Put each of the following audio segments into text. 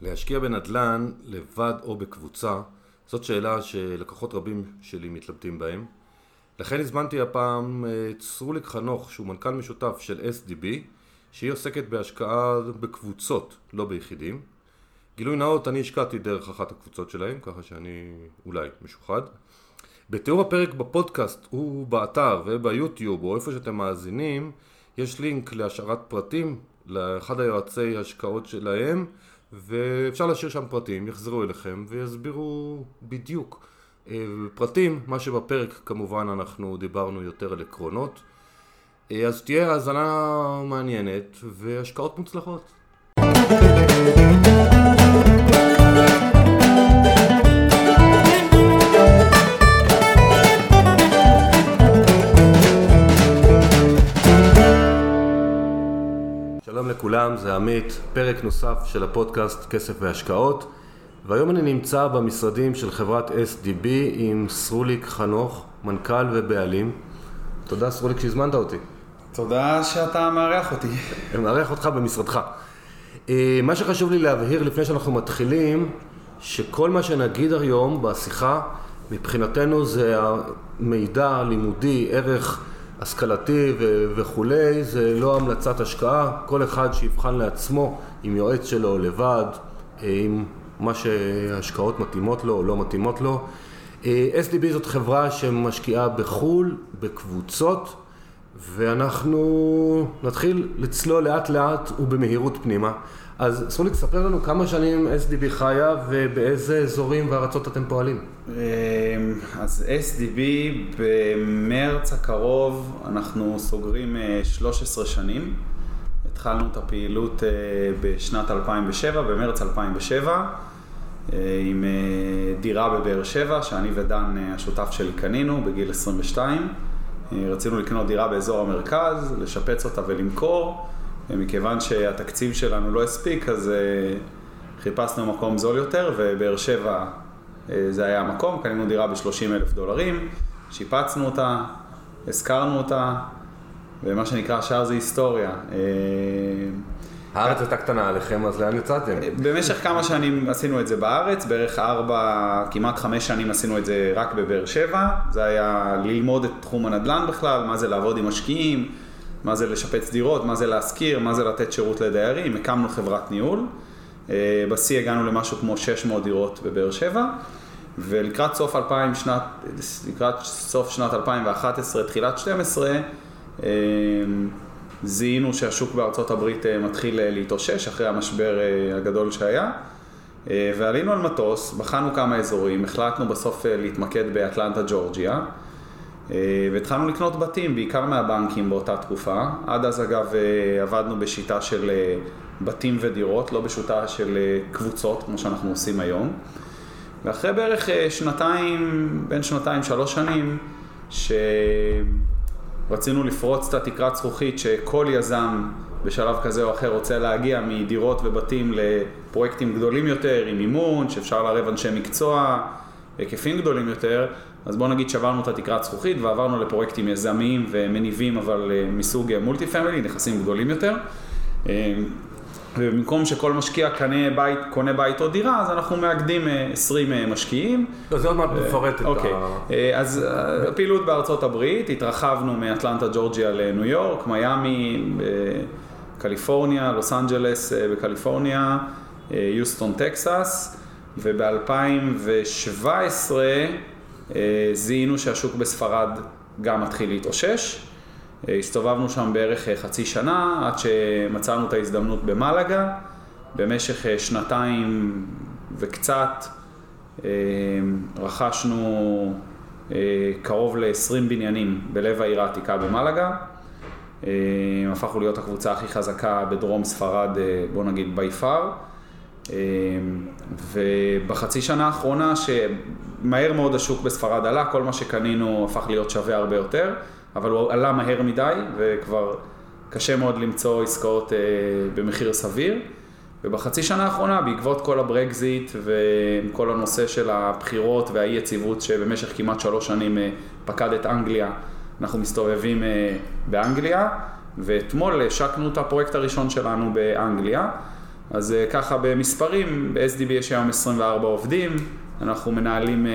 להשקיע בנדל"ן לבד או בקבוצה, זאת שאלה שלקוחות רבים שלי מתלבטים בהם. לכן הזמנתי הפעם את סרוליק חנוך, שהוא מנכ"ל משותף של SDB, שהיא עוסקת בהשקעה בקבוצות, לא ביחידים. גילוי נאות, אני השקעתי דרך אחת הקבוצות שלהם, ככה שאני אולי משוחד. בתיאור הפרק בפודקאסט ובאתר וביוטיוב או איפה שאתם מאזינים, יש לינק להשארת פרטים לאחד היועצי השקעות שלהם ואפשר להשאיר שם פרטים, יחזרו אליכם ויסבירו בדיוק. אה, פרטים, מה שבפרק כמובן אנחנו דיברנו יותר על עקרונות. אה, אז תהיה האזנה מעניינת והשקעות מוצלחות לכולם, זה עמית, פרק נוסף של הפודקאסט כסף והשקעות והיום אני נמצא במשרדים של חברת SDB עם סרוליק חנוך, מנכ"ל ובעלים. תודה סרוליק שהזמנת אותי. תודה שאתה מארח אותי. מארח אותך במשרדך. אה, מה שחשוב לי להבהיר לפני שאנחנו מתחילים, שכל מה שנגיד היום בשיחה, מבחינתנו זה המידע לימודי, ערך השכלתי ו- וכולי, זה לא המלצת השקעה, כל אחד שיבחן לעצמו עם יועץ שלו לבד, אה, עם מה שהשקעות מתאימות לו או לא מתאימות לו. אה, SDB זאת חברה שמשקיעה בחו"ל, בקבוצות, ואנחנו נתחיל לצלול לאט לאט ובמהירות פנימה. אז סרוליק, ספר לנו כמה שנים SDB חיה ובאיזה אזורים וארצות אתם פועלים. אמ, אז SDB במרץ הקרוב אנחנו סוגרים 13 אה, שנים. התחלנו את הפעילות אה, בשנת 2007, במרץ 2007, אה, עם דירה בבאר שבע, שאני ודן השותף שלי קנינו בגיל 22. רצינו לקנות דירה באזור המרכז, לשפץ אותה ולמכור. ומכיוון שהתקציב שלנו לא הספיק, אז uh, חיפשנו מקום זול יותר, ובאר שבע uh, זה היה המקום, קנינו דירה ב-30 אלף דולרים, שיפצנו אותה, הזכרנו אותה, ומה שנקרא השאר זה היסטוריה. Uh, הארץ הייתה קטנה עליכם, אז לאן יצאתם? במשך כמה שנים עשינו את זה בארץ, בערך ארבע, כמעט חמש שנים עשינו את זה רק בבאר שבע. זה היה ללמוד את תחום הנדל"ן בכלל, מה זה לעבוד עם משקיעים, מה זה לשפץ דירות, מה זה להשכיר, מה זה לתת שירות לדיירים, הקמנו חברת ניהול. אה, בשיא הגענו למשהו כמו 600 דירות בבאר שבע, ולקראת סוף 2000, שנת, לקראת סוף שנת 2011, תחילת 12, אה, זיהינו שהשוק בארצות הברית אה, מתחיל להתאושש אחרי המשבר הגדול שהיה. ועלינו על מטוס, בחנו כמה אזורים, החלטנו בסוף להתמקד באטלנטה, ג'ורג'יה. אה, והתחלנו לקנות בתים, בעיקר מהבנקים באותה תקופה. עד אז אגב אה, עבדנו בשיטה של אה, בתים ודירות, לא בשיטה של קבוצות, כמו שאנחנו עושים היום. ואחרי בערך שנתיים, בין שנתיים, שלוש שנים, שרצינו לפרוץ את התקרת זכוכית שכל יזם בשלב כזה או אחר רוצה להגיע מדירות ובתים לפרויקטים גדולים יותר, עם מימון, שאפשר לערב אנשי מקצוע, היקפים גדולים יותר, אז בוא נגיד שברנו את התקרת זכוכית ועברנו לפרויקטים יזמיים ומניבים, אבל אה, מסוג מולטי פמילי, נכסים גדולים יותר. אה, ובמקום שכל משקיע קנה בית, קונה בית או דירה, אז אנחנו מאגדים 20 אה, משקיעים. לא, זה עוד מעט מפרט את אוקיי. ה... אז הפעילות בארצות הברית, התרחבנו מאטלנטה ג'ורג'יה לניו יורק, מיאמי, קליפורניה, לוס אנג'לס בקליפורניה, יוסטון, טקסס, וב-2017 אה, זיהינו שהשוק בספרד גם מתחיל להתאושש. אה, הסתובבנו שם בערך אה, חצי שנה, עד שמצאנו את ההזדמנות במלגה. במשך שנתיים וקצת רכשנו קרוב ל-20 בניינים בלב העיר העתיקה במלגה. הפכנו להיות הקבוצה הכי חזקה בדרום ספרד, בוא נגיד by far. ובחצי שנה האחרונה, שמהר מאוד השוק בספרד עלה, כל מה שקנינו הפך להיות שווה הרבה יותר, אבל הוא עלה מהר מדי, וכבר קשה מאוד למצוא עסקאות אה, במחיר סביר. ובחצי שנה האחרונה, בעקבות כל הברקזיט וכל הנושא של הבחירות והאי יציבות שבמשך כמעט שלוש שנים אה, פקד את אנגליה, אנחנו מסתובבים אה, באנגליה, ואתמול השקנו את הפרויקט הראשון שלנו באנגליה. אז אה, ככה במספרים, ב-SDB יש היום 24 עובדים, אנחנו מנהלים אה,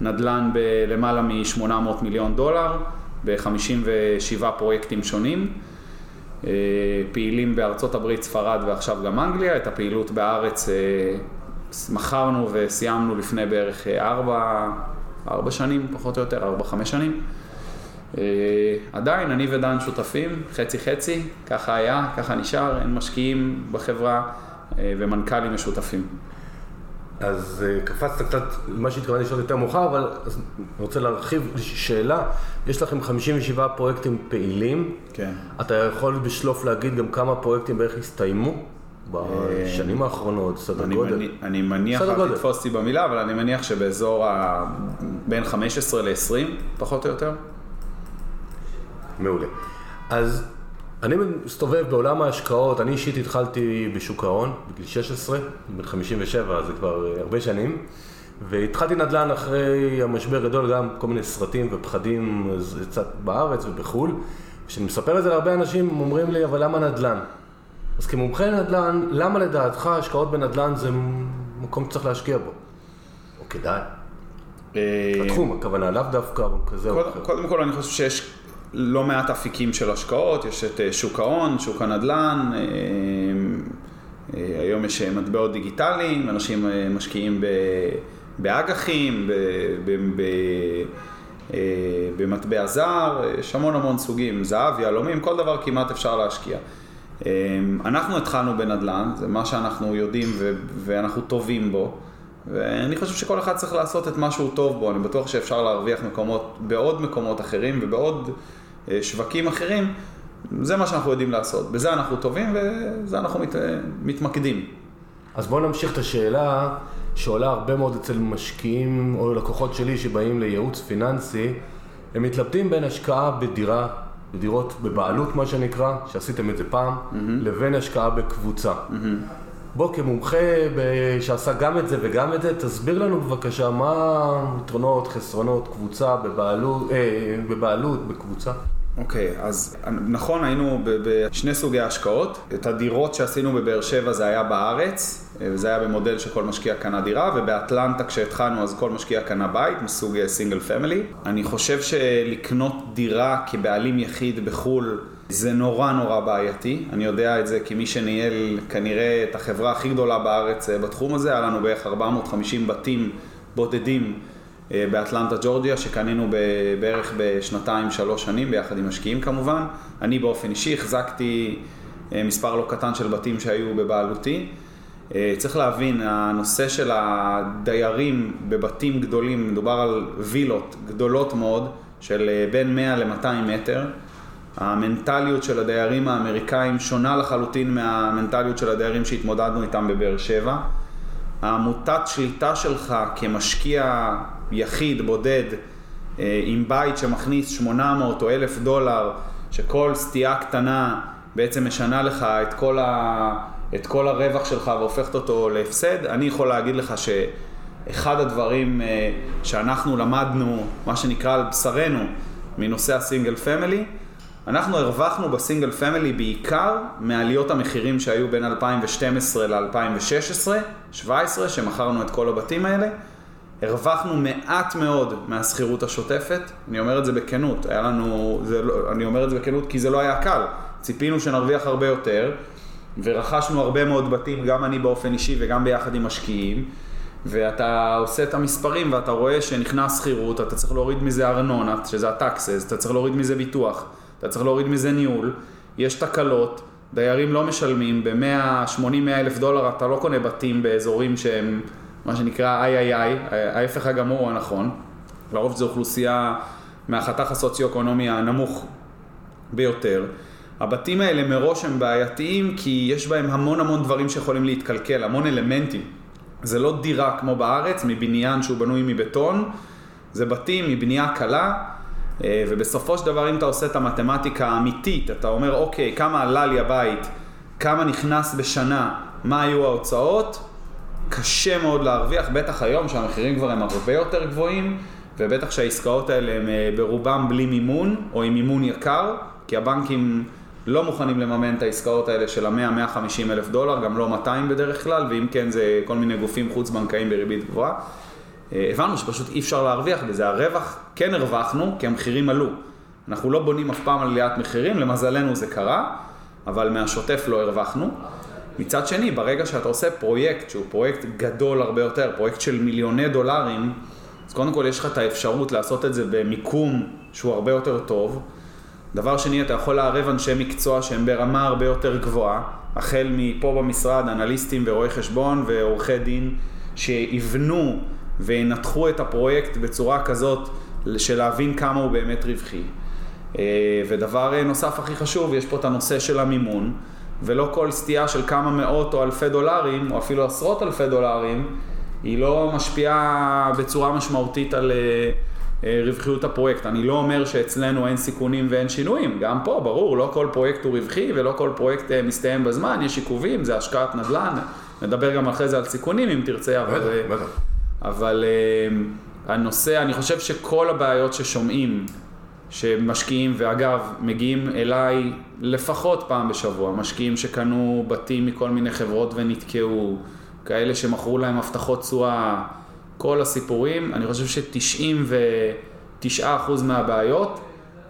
נדל"ן בלמעלה מ-800 מיליון דולר, ב-57 פרויקטים שונים. אה, פעילים בארצות הברית, ספרד ועכשיו גם אנגליה, את הפעילות בארץ מכרנו וסיימנו לפני בערך ארבע, ארבע שנים, פחות או יותר, ארבע, חמש שנים. עדיין, אני ודן שותפים, חצי חצי, ככה היה, ככה נשאר, אין משקיעים בחברה ומנכ"לים משותפים. אז uh, קפצת קצת למה שהתכוונתי לשאול יותר מאוחר, אבל רוצה להרחיב שאלה, יש לכם 57 פרויקטים פעילים, כן. אתה יכול בשלוף להגיד גם כמה פרויקטים בערך הסתיימו בשנים האחרונות, סדר אני גודל? מניח, אני מניח, אל. תתפוס אותי במילה, אבל אני מניח שבאזור ה... בין 15 ל-20, פחות או יותר. מעולה. אז אני מסתובב בעולם ההשקעות, אני אישית התחלתי בשוק ההון בגיל 16, בן 57, זה כבר אה, הרבה שנים, והתחלתי נדל"ן אחרי המשבר הגדול, גם כל מיני סרטים ופחדים קצת בארץ ובחו"ל. כשאני מספר את זה להרבה אנשים, הם אומרים לי, אבל למה נדל"ן? אז כמומחה נדל"ן, למה לדעתך השקעות בנדל"ן זה מקום שצריך להשקיע בו? או כדאי? התחום, הכוונה, לאו דווקא כזה או אחר. קודם כל אני חושב שיש לא מעט אפיקים של השקעות, יש את אה, שוק ההון, שוק הנדל"ן, אה, אה, היום יש מטבעות דיגיטליים, אנשים משקיעים באג"חים, במטבע זר, יש המון המון סוגים, זהב, יהלומים, כל דבר כמעט אפשר להשקיע. אנחנו התחלנו בנדל"ן, זה מה שאנחנו יודעים ואנחנו טובים בו. ואני חושב שכל אחד צריך לעשות את מה שהוא טוב בו, אני בטוח שאפשר להרוויח מקומות, בעוד מקומות אחרים ובעוד שווקים אחרים, זה מה שאנחנו יודעים לעשות, בזה אנחנו טובים ובזה אנחנו מת, מתמקדים. אז בואו נמשיך את השאלה שעולה הרבה מאוד אצל משקיעים או לקוחות שלי שבאים לייעוץ פיננסי, הם מתלבטים בין השקעה בדירה, בדירות בבעלות מה שנקרא, שעשיתם את זה פעם, mm-hmm. לבין השקעה בקבוצה. Mm-hmm. בוא כמומחה שעשה גם את זה וגם את זה, תסביר לנו בבקשה מה יתרונות, חסרונות, קבוצה בבעלות, אה, בבעלות, בקבוצה. אוקיי, okay, אז נכון, היינו בשני סוגי השקעות. את הדירות שעשינו בבאר שבע זה היה בארץ, אה, וזה היה במודל שכל משקיע קנה דירה, ובאטלנטה כשהתחלנו אז כל משקיע קנה בית מסוג סינגל פמילי. אני חושב שלקנות דירה כבעלים יחיד בחו"ל זה נורא נורא בעייתי. אני יודע את זה כמי שניהל כנראה את החברה הכי גדולה בארץ אה, בתחום הזה, היה לנו בערך 450 בתים בודדים. אה, באטלנטה ג'ורג'יה, שקנינו בערך בשנתיים, שלוש שנים, ביחד עם משקיעים כמובן. אני באופן אישי החזקתי אה, מספר לא קטן של בתים שהיו בבעלותי. צריך להבין, הנושא של הדיירים בבתים גדולים, מדובר על וילות גדולות מאוד, של בין 100 ל-200 מטר. המנטליות של הדיירים האמריקאים שונה לחלוטין מהמנטליות של הדיירים שהתמודדנו איתם בבאר שבע. המוטת שליטה שלך כמשקיע יחיד, בודד, אה, עם בית שמכניס 800 או 1,000 דולר, שכל סטייה קטנה בעצם משנה לך את כל, ה... את כל הרווח שלך והופכת אותו להפסד, אני יכול להגיד לך שאחד הדברים אה, שאנחנו למדנו, מה שנקרא על בשרנו, מנושא ה single family, אנחנו הרווחנו ב single family בעיקר מעליות המחירים שהיו בין 2012 ל-2016, 2017, שמכרנו את כל הבתים האלה. הרווחנו מעט מאוד מהשכירות השוטפת, אני אומר את זה בכנות, היה לנו, זה לא, אני אומר את זה בכנות כי זה לא היה קל, ציפינו שנרוויח הרבה יותר, ורכשנו הרבה מאוד בתים, גם אני באופן אישי וגם ביחד עם משקיעים, ואתה עושה את המספרים ואתה רואה שנכנס שכירות, אתה צריך להוריד מזה ארנונה, שזה הטקסס, אתה צריך להוריד מזה ביטוח, אתה צריך להוריד מזה ניהול, יש תקלות, דיירים לא משלמים, ב-180-100 אלף דולר אתה לא קונה בתים באזורים שהם מה שנקרא איי איי איי, ההפך הגמור הנכון, לרוב זו אוכלוסייה מהחתך הסוציו-אקונומי הנמוך ביותר. הבתים האלה מראש הם בעייתיים כי יש בהם המון המון דברים שיכולים להתקלקל, המון אלמנטים. זה לא דירה כמו בארץ, מבניין שהוא בנוי מבטון, זה בתים מבנייה קלה, ובסופו של דבר אם אתה עושה את המתמטיקה האמיתית, אתה אומר אוקיי, כמה עלה לי הבית, כמה נכנס בשנה, מה היו ההוצאות, קשה מאוד להרוויח, בטח היום שהמחירים כבר הם הרבה יותר גבוהים, ובטח שהעסקאות האלה הם אה, ברובם בלי מימון, או עם מימון יקר, כי הבנקים לא מוכנים לממן את העסקאות האלה של ה-100-150 אלף דולר, גם לא 200 בדרך כלל, ואם כן זה כל מיני גופים חוץ-בנקאיים בריבית גבוהה. אה, הבנו שפשוט אי אפשר להרוויח בזה, הרווח כן הרווחנו, כי המחירים עלו. אנחנו לא בונים אף פעם על עליית מחירים, למזלנו זה קרה, אבל מהשוטף לא הרווחנו. מצד שני, ברגע שאתה עושה פרויקט שהוא פרויקט גדול הרבה יותר, פרויקט של מיליוני דולרים, אז קודם כל יש לך את האפשרות לעשות את זה במיקום שהוא הרבה יותר טוב. דבר שני, אתה יכול לערב אנשי מקצוע שהם ברמה הרבה יותר גבוהה, החל מפה במשרד, אנליסטים ורואי חשבון ועורכי דין, שיבנו וינתחו את הפרויקט בצורה כזאת של להבין כמה הוא באמת רווחי. אה, ודבר נוסף הכי חשוב, יש פה את הנושא של המימון, ולא כל סטייה של כמה מאות או אלפי דולרים, או אפילו עשרות אלפי דולרים, היא לא משפיעה בצורה משמעותית על אה, אה, רווחיות הפרויקט. אני לא אומר שאצלנו אין סיכונים ואין שינויים, גם פה, ברור, לא כל פרויקט הוא רווחי ולא כל פרויקט מסתיים בזמן, יש עיכובים, זה השקעת נדל"ן, נדבר גם אחרי זה על סיכונים אם תרצה, אבל... בטח, בטח. אבל הנושא, אני חושב שכל הבעיות ששומעים שמשקיעים, ואגב, מגיעים אליי לפחות פעם בשבוע, משקיעים שקנו בתים מכל מיני חברות ונתקעו, כאלה שמכרו להם הבטחות תשואה, כל הסיפורים, אני חושב ש-99% מהבעיות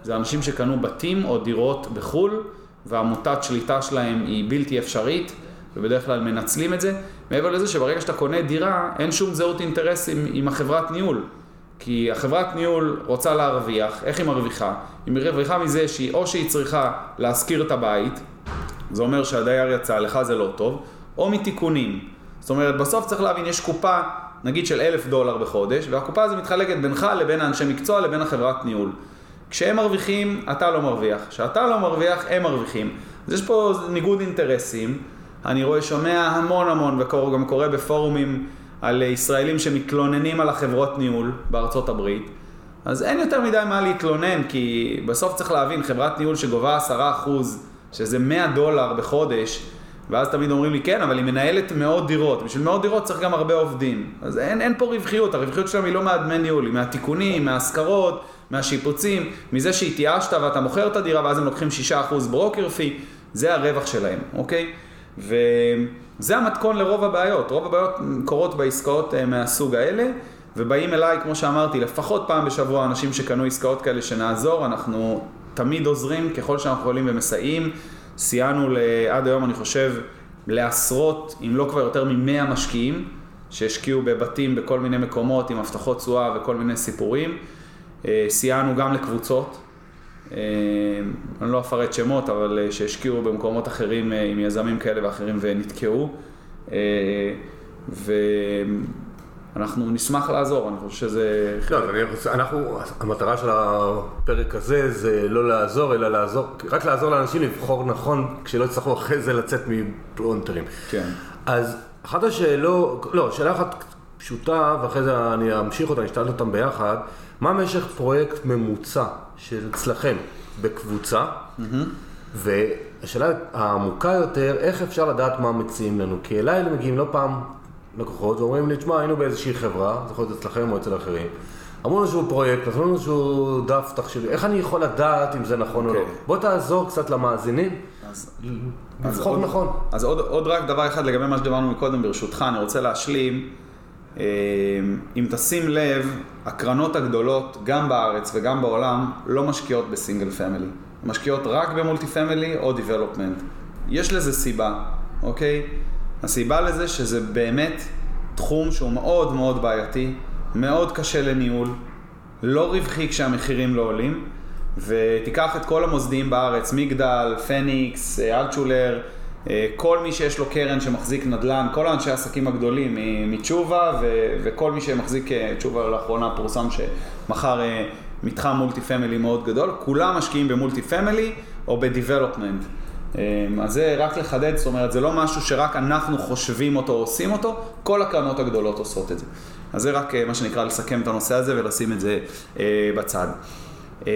זה אנשים שקנו בתים או דירות בחו"ל, והמוטת שליטה שלהם היא בלתי אפשרית, ובדרך כלל מנצלים את זה. מעבר לזה שברגע שאתה קונה דירה, אין שום זהות אינטרסים עם החברת ניהול. כי החברת ניהול רוצה להרוויח, איך היא מרוויחה? היא מרוויחה מזה שהיא, או שהיא צריכה להשכיר את הבית, זה אומר שהדייר יצא, לך זה לא טוב, או מתיקונים. זאת אומרת, בסוף צריך להבין, יש קופה, נגיד של אלף דולר בחודש, והקופה הזו מתחלקת בינך לבין האנשי מקצוע לבין החברת ניהול. כשהם מרוויחים, אתה לא מרוויח. כשאתה לא מרוויח, הם מרוויחים. אז יש פה ניגוד אינטרסים. אני רואה, שומע המון המון, וגם קורא בפורומים על ישראלים שמתלוננים על החברות ניהול בארצות הברית, אז אין יותר מדי מה להתלונן, כי בסוף צריך להבין, חברת ניהול שגובה 10%, שזה 100 דולר בחודש, ואז תמיד אומרים לי, כן, אבל היא מנהלת מאות דירות. בשביל מאות דירות צריך גם הרבה עובדים. אז אין, אין פה רווחיות, הרווחיות שלהם היא לא מהדמי ניהול, היא מהתיקונים, מההשכרות, מהשיפוצים, מזה שהתייאשת ואתה מוכר את הדירה ואז הם לוקחים 6% ברוקר פי, זה הרווח שלהם, אוקיי? ו... זה המתכון לרוב הבעיות. רוב הבעיות קורות בעסקאות אה, מהסוג האלה, ובאים אליי, כמו שאמרתי, לפחות פעם בשבוע אנשים שקנו עסקאות כאלה שנעזור, אנחנו תמיד עוזרים ככל שאנחנו יכולים ומסייעים. סייענו עד היום, אני חושב, לעשרות, אם לא כבר יותר ממאה משקיעים, שהשקיעו בבתים בכל מיני מקומות עם הבטחות תשואה וכל מיני סיפורים. אה, סייענו גם לקבוצות, אני לא אפרט שמות, אבל אה, שהשקיעו במקומות אחרים אה, עם יזמים כאלה ואחרים ונתקעו. ואנחנו נשמח לעזור, אני חושב שזה... לא, אני רוצה, אנחנו, המטרה של הפרק הזה זה לא לעזור, אלא לעזור, רק לעזור לאנשים לבחור נכון, כשלא יצטרכו אחרי זה לצאת מפלונטרים. כן. אז אחת השאלות, לא, שאלה אחת פשוטה, ואחרי זה אני אמשיך אותה, נשתלת אותם ביחד. מה משך פרויקט ממוצע של אצלכם בקבוצה? Mm-hmm. והשאלה העמוקה יותר, איך אפשר לדעת מה מציעים לנו? כי אליי מגיעים לא פעם לקוחות ואומרים לי, תשמע, היינו באיזושהי חברה, זה יכול להיות אצלכם או אצל אחרים. אמרו לנו שהוא פרויקט, נתנו לנו שהוא דף תחשבי, איך אני יכול לדעת אם זה נכון okay. או לא? אוקיי. בוא תעזור קצת למאזינים, לבחור נכון. אז עוד, עוד רק דבר אחד לגבי מה שדיברנו מקודם, ברשותך, אני רוצה להשלים. אה, אם תשים לב, הקרנות הגדולות, גם בארץ וגם בעולם, לא משקיעות ב single family. משקיעות רק ב multi family או development. יש לזה סיבה, אוקיי? הסיבה לזה שזה באמת תחום שהוא מאוד מאוד בעייתי, מאוד קשה לניהול, לא רווחי כשהמחירים לא עולים, ותיקח את כל המוסדיים בארץ, מגדל, פניקס, אלטשולר, כל מי שיש לו קרן שמחזיק נדל"ן, כל האנשי העסקים הגדולים מתשובה וכל מי שמחזיק, אה, תשובה לאחרונה פורסם שמכר אה, מתחם multi family מאוד גדול, כולם משקיעים ב multi family או ב development. אז זה רק לחדד, זאת אומרת, זה לא משהו שרק אנחנו חושבים אותו או עושים אותו, כל הקרנות הגדולות עושות את זה. אז זה רק מה שנקרא לסכם את הנושא הזה ולשים את זה בצד. אמ,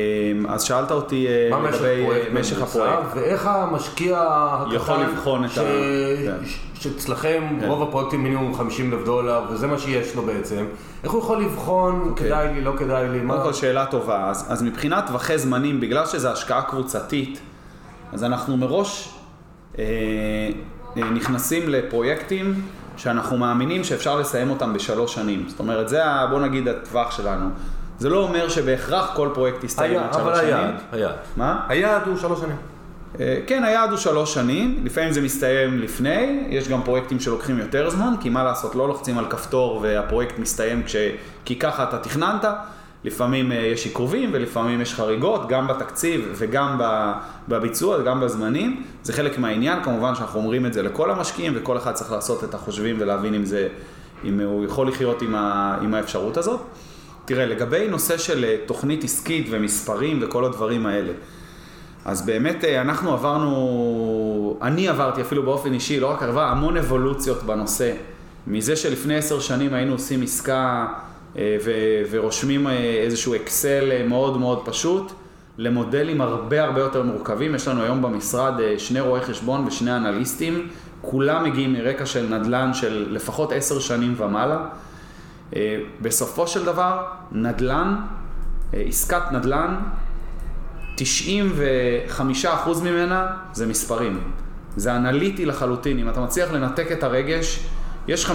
אז שאלת אותי אה, לגבי אה, משך הפרויקט. ואיך המשקיע הקטן, יכול לבחון את ה... כן. שאצלכם כן. רוב הפרויקטים מינימום 50 אלף דולר, וזה מה שיש לו בעצם, איך הוא יכול לבחון, כן. כדאי לי, לא כדאי לי, מה? קודם כל שאלה טובה, אז, אז מבחינת טווחי זמנים, בגלל שזו השקעה קבוצתית, אז אנחנו מראש אה, אה, נכנסים לפרויקטים שאנחנו מאמינים שאפשר לסיים אותם בשלוש שנים. זאת אומרת, זה, ה- בוא נגיד, הטווח שלנו. זה לא אומר שבהכרח כל פרויקט יסתיים עד אבל שלוש שנים. היעד, היעד. מה? היעד הוא שלוש שנים. אה, כן, היעד הוא שלוש שנים, לפעמים זה מסתיים לפני, יש גם פרויקטים שלוקחים יותר זמן, כי מה לעשות, לא לוחצים על כפתור והפרויקט מסתיים כש... כי ככה אתה תכננת, לפעמים אה, יש עיכובים ולפעמים יש חריגות, גם בתקציב וגם בביצוע, גם בזמנים, זה חלק מהעניין, כמובן שאנחנו אומרים את זה לכל המשקיעים וכל אחד צריך לעשות את החושבים ולהבין אם זה, אם הוא יכול לחיות עם, ה... עם האפשרות הזאת. תראה, לגבי נושא של אה, תוכנית עסקית ומספרים וכל הדברים האלה, אז באמת אה, אנחנו עברנו, אני עברתי אפילו באופן אישי, לא רק ערבה, המון אבולוציות בנושא. מזה שלפני עשר שנים היינו עושים עסקה אה, ו- ורושמים איזשהו אקסל מאוד מאוד פשוט, למודלים הרבה הרבה יותר מורכבים. יש לנו היום במשרד שני רואי חשבון ושני אנליסטים, כולם מגיעים מרקע של נדל"ן של לפחות עשר שנים ומעלה. אה, בסופו של דבר, נדל"ן, אה, עסקת נדל"ן, 95% ממנה זה מספרים. זה אנליטי לחלוטין. אם אתה מצליח לנתק את הרגש, יש 5%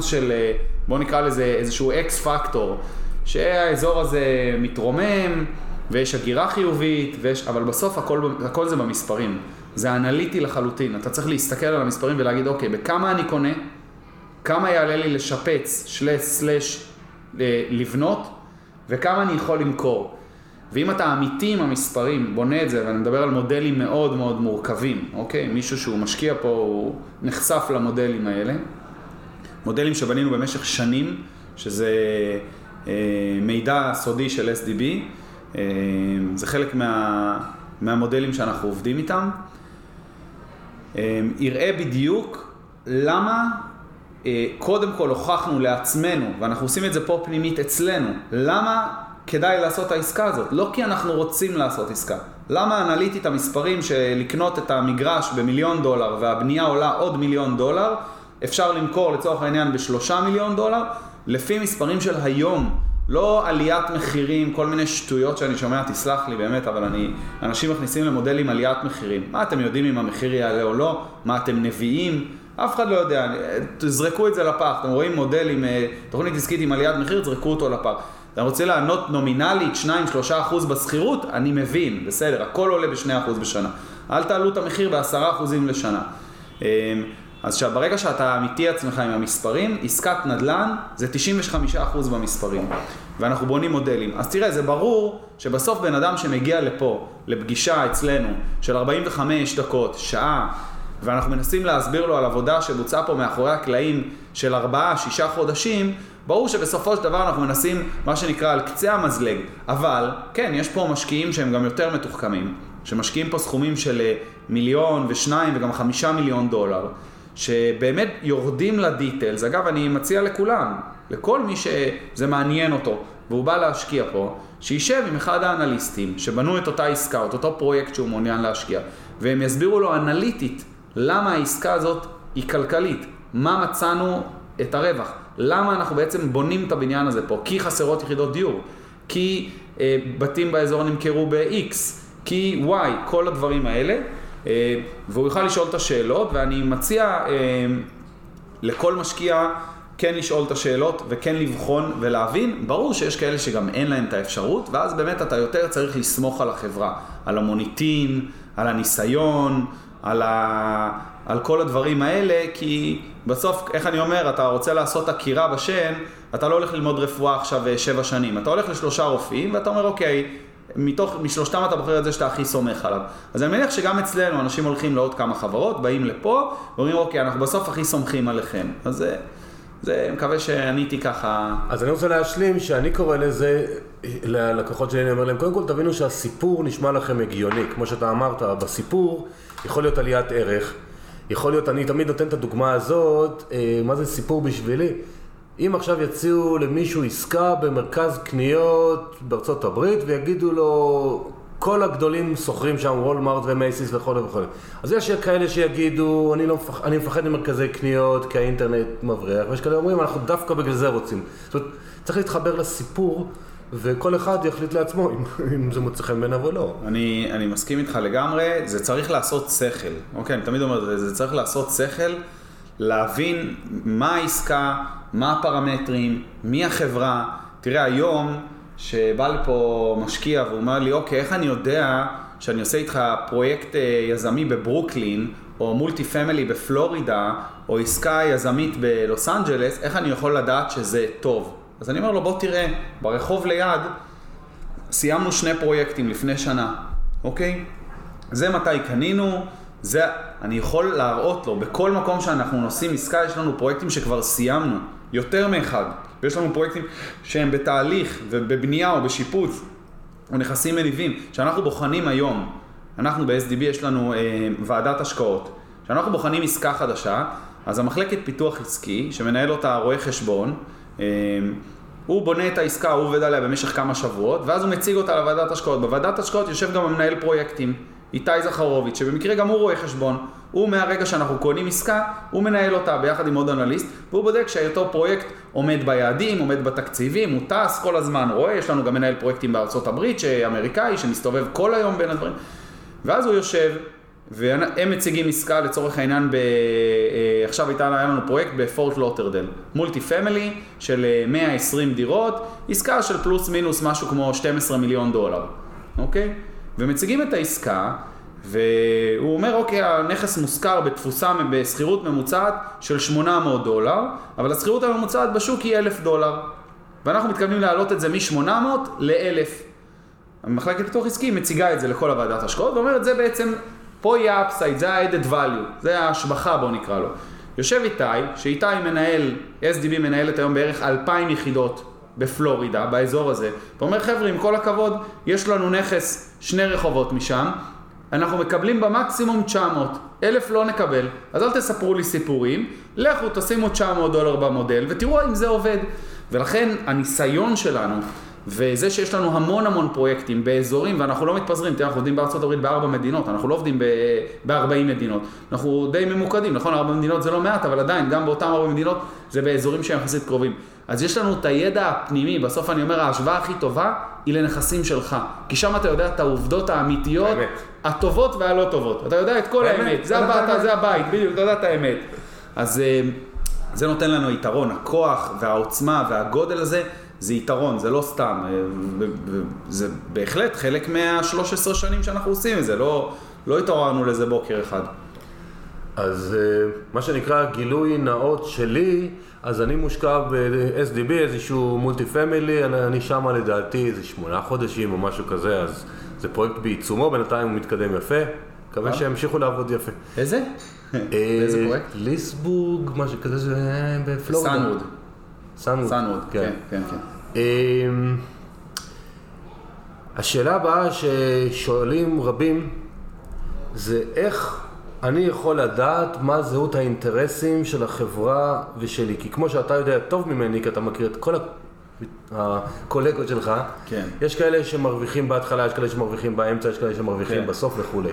של, אה, בוא נקרא לזה איזשהו אקס פקטור, שהאזור הזה מתרומם, ויש הגירה חיובית, ויש, אבל בסוף הכל, הכל זה במספרים. זה אנליטי לחלוטין. אתה צריך להסתכל על המספרים ולהגיד, אוקיי, בכמה אני קונה? כמה יעלה לי לשפץ, שלש, סלש, אה, לבנות, וכמה אני יכול למכור. ואם אתה אמיתי עם המספרים, בונה את זה, ואני מדבר על מודלים מאוד מאוד מורכבים, אוקיי? מישהו שהוא משקיע פה, הוא נחשף למודלים האלה. מודלים שבנינו במשך שנים, שזה אה, מידע סודי של SDB, אה, זה חלק מה, מהמודלים שאנחנו עובדים איתם. אה, יראה בדיוק למה קודם כל הוכחנו לעצמנו, ואנחנו עושים את זה פה פנימית אצלנו, למה כדאי לעשות את העסקה הזאת? לא כי אנחנו רוצים לעשות עסקה. למה אנליטית המספרים שלקנות את המגרש במיליון דולר והבנייה עולה עוד מיליון דולר, אפשר למכור לצורך העניין בשלושה מיליון דולר, לפי מספרים של היום. לא עליית מחירים, כל מיני שטויות שאני שומע, תסלח לי באמת, אבל אני, אנשים מכניסים למודלים עליית מחירים. מה אתם יודעים אם המחיר יעלה או לא? מה אתם נביאים? אף אחד לא יודע, תזרקו את זה לפח. אתם רואים מודל עם אה, תוכנית עסקית עם עליית מחיר, תזרקו אותו לפח. אתה רוצה לענות נומינלית 2-3% בשכירות? אני מבין, בסדר, הכל עולה ב-2% בשנה. אל תעלו את המחיר ב-10% לשנה. אמ, אז ברגע שאתה אמיתי עצמך עם המספרים, עסקת נדל"ן זה 95% במספרים. ואנחנו בונים מודלים. אז תראה, זה ברור שבסוף בן אדם שמגיע לפה, לפגישה אצלנו, של 45 דקות, שעה, ואנחנו מנסים להסביר לו על עבודה שבוצעה פה מאחורי הקלעים של 4-6 חודשים, ברור שבסופו של דבר אנחנו מנסים, מה שנקרא, על קצה המזלג. אבל, כן, יש פה משקיעים שהם גם יותר מתוחכמים, שמשקיעים פה סכומים של אה, מיליון ושניים וגם חמישה מיליון דולר, שבאמת יורדים לדיטלס. אגב, אני מציע לכולם, לכל מי שזה מעניין אותו, והוא בא להשקיע פה, שישב עם אחד האנליסטים שבנו את אותה עסקה, את אותו פרויקט שהוא מעוניין להשקיע, והם יסבירו לו אנליטית למה העסקה הזאת היא כלכלית, מה מצאנו את הרווח, למה אנחנו בעצם בונים את הבניין הזה פה, כי חסרות יחידות דיור, כי אה, בתים באזור נמכרו ב-X, כי Y, כל הדברים האלה, אה, והוא יוכל לשאול את השאלות, ואני מציע אה, לכל משקיע כן לשאול את השאלות וכן לבחון ולהבין. ברור שיש כאלה שגם אין להם את האפשרות, ואז באמת אתה יותר צריך לסמוך על החברה, על המוניטין, על הניסיון, על, ה... על כל הדברים האלה, כי בסוף, איך אני אומר, אתה רוצה לעשות עקירה בשן, אתה לא הולך ללמוד רפואה עכשיו אה, שבע שנים, אתה הולך לשלושה רופאים ואתה אומר, אוקיי, מתוך, משלושתם אתה בוחר את זה שאתה הכי סומך עליו. אז אני מניח שגם אצלנו אנשים הולכים לעוד כמה חברות, באים לפה, ואומרים, אוקיי, אנחנו בסוף הכי סומכים עליכם. אז זה, זה, מקווה שעניתי ככה. אז אני רוצה להשלים שאני קורא לזה, ללקוחות שלי, אני אומר להם, קודם כל תבינו שהסיפור נשמע לכם הגיוני. כמו שאתה אמרת, בסיפור יכול להיות עליית ערך, יכול להיות, אני תמיד נותן את הדוגמה הזאת, אה, מה זה סיפור בשבילי? אם עכשיו יציעו למישהו עסקה במרכז קניות בארצות הברית ויגידו לו כל הגדולים שוכרים שם וולמארט ומייסיס וכו' וכו'. אז יש כאלה שיגידו, אני, לא מפח... אני מפחד ממרכזי קניות כי האינטרנט מבריח, ויש כאלה אומרים, אנחנו דווקא בגלל זה רוצים. זאת אומרת, צריך להתחבר לסיפור וכל אחד יחליט לעצמו אם, אם זה מוצא חן בעיניו או לא. אני, אני מסכים איתך לגמרי, זה צריך לעשות שכל, אוקיי? אני תמיד אומר, זה, צריך לעשות שכל, להבין מה העסקה, מה הפרמטרים, מי החברה. תראה, היום, שבא לפה משקיע והוא אומר לי, אוקיי, איך אני יודע שאני עושה איתך פרויקט אה, יזמי בברוקלין, או מולטי פמילי בפלורידה, או עסקה יזמית בלוס אנג'לס, איך אני יכול לדעת שזה טוב? אז אני אומר לו, בוא תראה, ברחוב ליד סיימנו שני פרויקטים לפני שנה, אוקיי? זה מתי קנינו, זה, אני יכול להראות לו, בכל מקום שאנחנו נושאים עסקה, יש לנו פרויקטים שכבר סיימנו, יותר מאחד. ויש לנו פרויקטים שהם בתהליך ובבנייה או בשיפוץ, או נכסים מניבים, שאנחנו בוחנים היום. אנחנו ב-SDB יש לנו אה, ועדת השקעות. כשאנחנו בוחנים עסקה חדשה, אז המחלקת פיתוח עסקי, שמנהל אותה רואה חשבון, אה, הוא בונה את העסקה, הוא עובד עליה במשך כמה שבועות, ואז הוא מציג אותה לוועדת השקעות. בוועדת השקעות יושב גם המנהל פרויקטים, איתי זכרוביץ', שבמקרה גם הוא רואה חשבון. הוא מהרגע שאנחנו קונים עסקה, הוא מנהל אותה ביחד עם עוד אנליסט, והוא בודק שאותו פרויקט עומד ביעדים, עומד בתקציבים, הוא טס כל הזמן, רואה, יש לנו גם מנהל פרויקטים בארצות הברית, שאמריקאי, שמסתובב כל היום בין הדברים. ואז הוא יושב, והם מציגים עסקה לצורך העניין, ב... אה, עכשיו הייתה לנו פרויקט בפורט לודרדייל, multi family של 120 אה, דירות, עסקה של פלוס מינוס משהו כמו 12 מיליון דולר, אוקיי? ומציגים את העסקה, והוא אומר, אוקיי, הנכס מושכר בתפוסה, בשכירות ממוצעת של 800 דולר, אבל השכירות הממוצעת בשוק היא 1,000 דולר. ואנחנו מתכוונים להעלות את זה מ-800 ל-1,000. המחלקת פיתוח עסקי מציגה את זה לכל הוועדת השקעות, ואומרת, זה בעצם פה יהיה אפסייד, זה ה-added value, זה ההשבחה בוא נקרא לו. יושב איתי, שאיתי מנהל, SDB מנהלת היום בערך 2,000 יחידות בפלורידה, באזור הזה, ואומר חבר'ה, עם כל הכבוד, יש לנו נכס שני רחובות משם, אנחנו מקבלים במקסימום 900, אלף לא נקבל, אז אל תספרו לי סיפורים, לכו תשימו 900 דולר במודל ותראו אם זה עובד. ולכן הניסיון שלנו וזה שיש לנו המון המון פרויקטים באזורים, ואנחנו לא מתפזרים, תראה, אנחנו עובדים בארצות הברית בארבע מדינות, אנחנו לא עובדים ב-40 מדינות. אנחנו די ממוקדים, נכון, ארבע מדינות זה לא מעט, אבל עדיין, גם באותן ארבע מדינות זה באזורים שהם יחסית קרובים. אז יש לנו את הידע הפנימי, בסוף אני אומר, ההשוואה הכי טובה היא לנכסים שלך. כי שם אתה יודע את העובדות האמיתיות, האמת. הטובות והלא טובות. אתה יודע את כל האמת, האמת. זה, הבית, זה הבית, בדיוק, אתה יודע את האמת. אז אה, זה נותן לנו יתרון, הכוח והעוצמה והגודל הזה. זה יתרון, זה לא סתם, אה, זה בהחלט חלק מה-13 שנים שאנחנו עושים את זה, לא, לא התעוררנו לזה בוקר אחד. אז אה, מה שנקרא גילוי נאות שלי, אז אני מושקע ב-SDB, איזשהו מולטי פמילי, אני, אני שם לדעתי איזה שמונה חודשים או משהו כזה, אז זה פרויקט בעיצומו, בינתיים הוא מתקדם יפה, מקווה אה? שימשיכו לעבוד יפה. איזה? איזה פרויקט? ליסבורג, משהו כזה, זה בפלורידה. סנווד. סנווד. סנווד, כן, כן, כן. אמ, השאלה הבאה ששואלים רבים זה איך אני יכול לדעת מה זהות האינטרסים של החברה ושלי. כי כמו שאתה יודע טוב ממני, כי אתה מכיר את כל הקולגות שלך, כן. יש כאלה שמרוויחים בהתחלה, יש כאלה שמרוויחים באמצע, יש כאלה שמרוויחים כן. בסוף וכולי.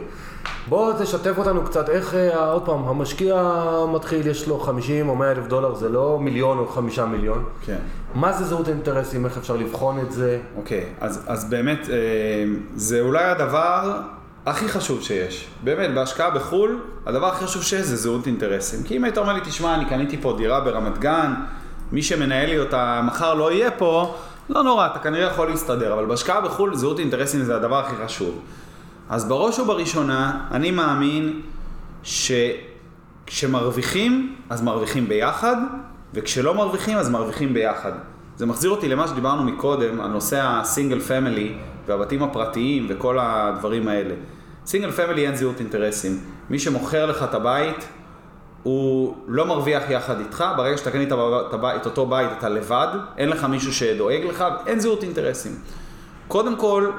בוא תשתף אותנו קצת, איך, אה, עוד פעם, המשקיע מתחיל, יש לו 50 או 100 אלף דולר, זה לא מיליון או חמישה מיליון. כן. מה זה זהות אינטרסים, איך אפשר לבחון את זה? אוקיי, אז, אז באמת, אה, זה אולי הדבר הכי חשוב שיש. באמת, בהשקעה בחו"ל, הדבר הכי חשוב שיש זה זהות אינטרסים. כי אם היית אומר לי, תשמע, אני קניתי פה דירה ברמת גן, מי שמנהל לי אותה מחר לא יהיה פה, לא נורא, אתה כנראה יכול להסתדר, אבל בהשקעה בחו"ל זהות אינטרסים זה הדבר הכי חשוב. אז בראש ובראשונה, אני מאמין שכשמרוויחים, אז מרוויחים ביחד, וכשלא מרוויחים, אז מרוויחים ביחד. זה מחזיר אותי למה שדיברנו מקודם, על נושא ה single family והבתים הפרטיים וכל הדברים האלה. single family אין זהות אינטרסים. מי שמוכר לך את הבית, הוא לא מרוויח יחד איתך, ברגע שאתה קנית את אותו בית אתה לבד, אין לך מישהו שדואג לך, אין זהות אינטרסים. קודם כל,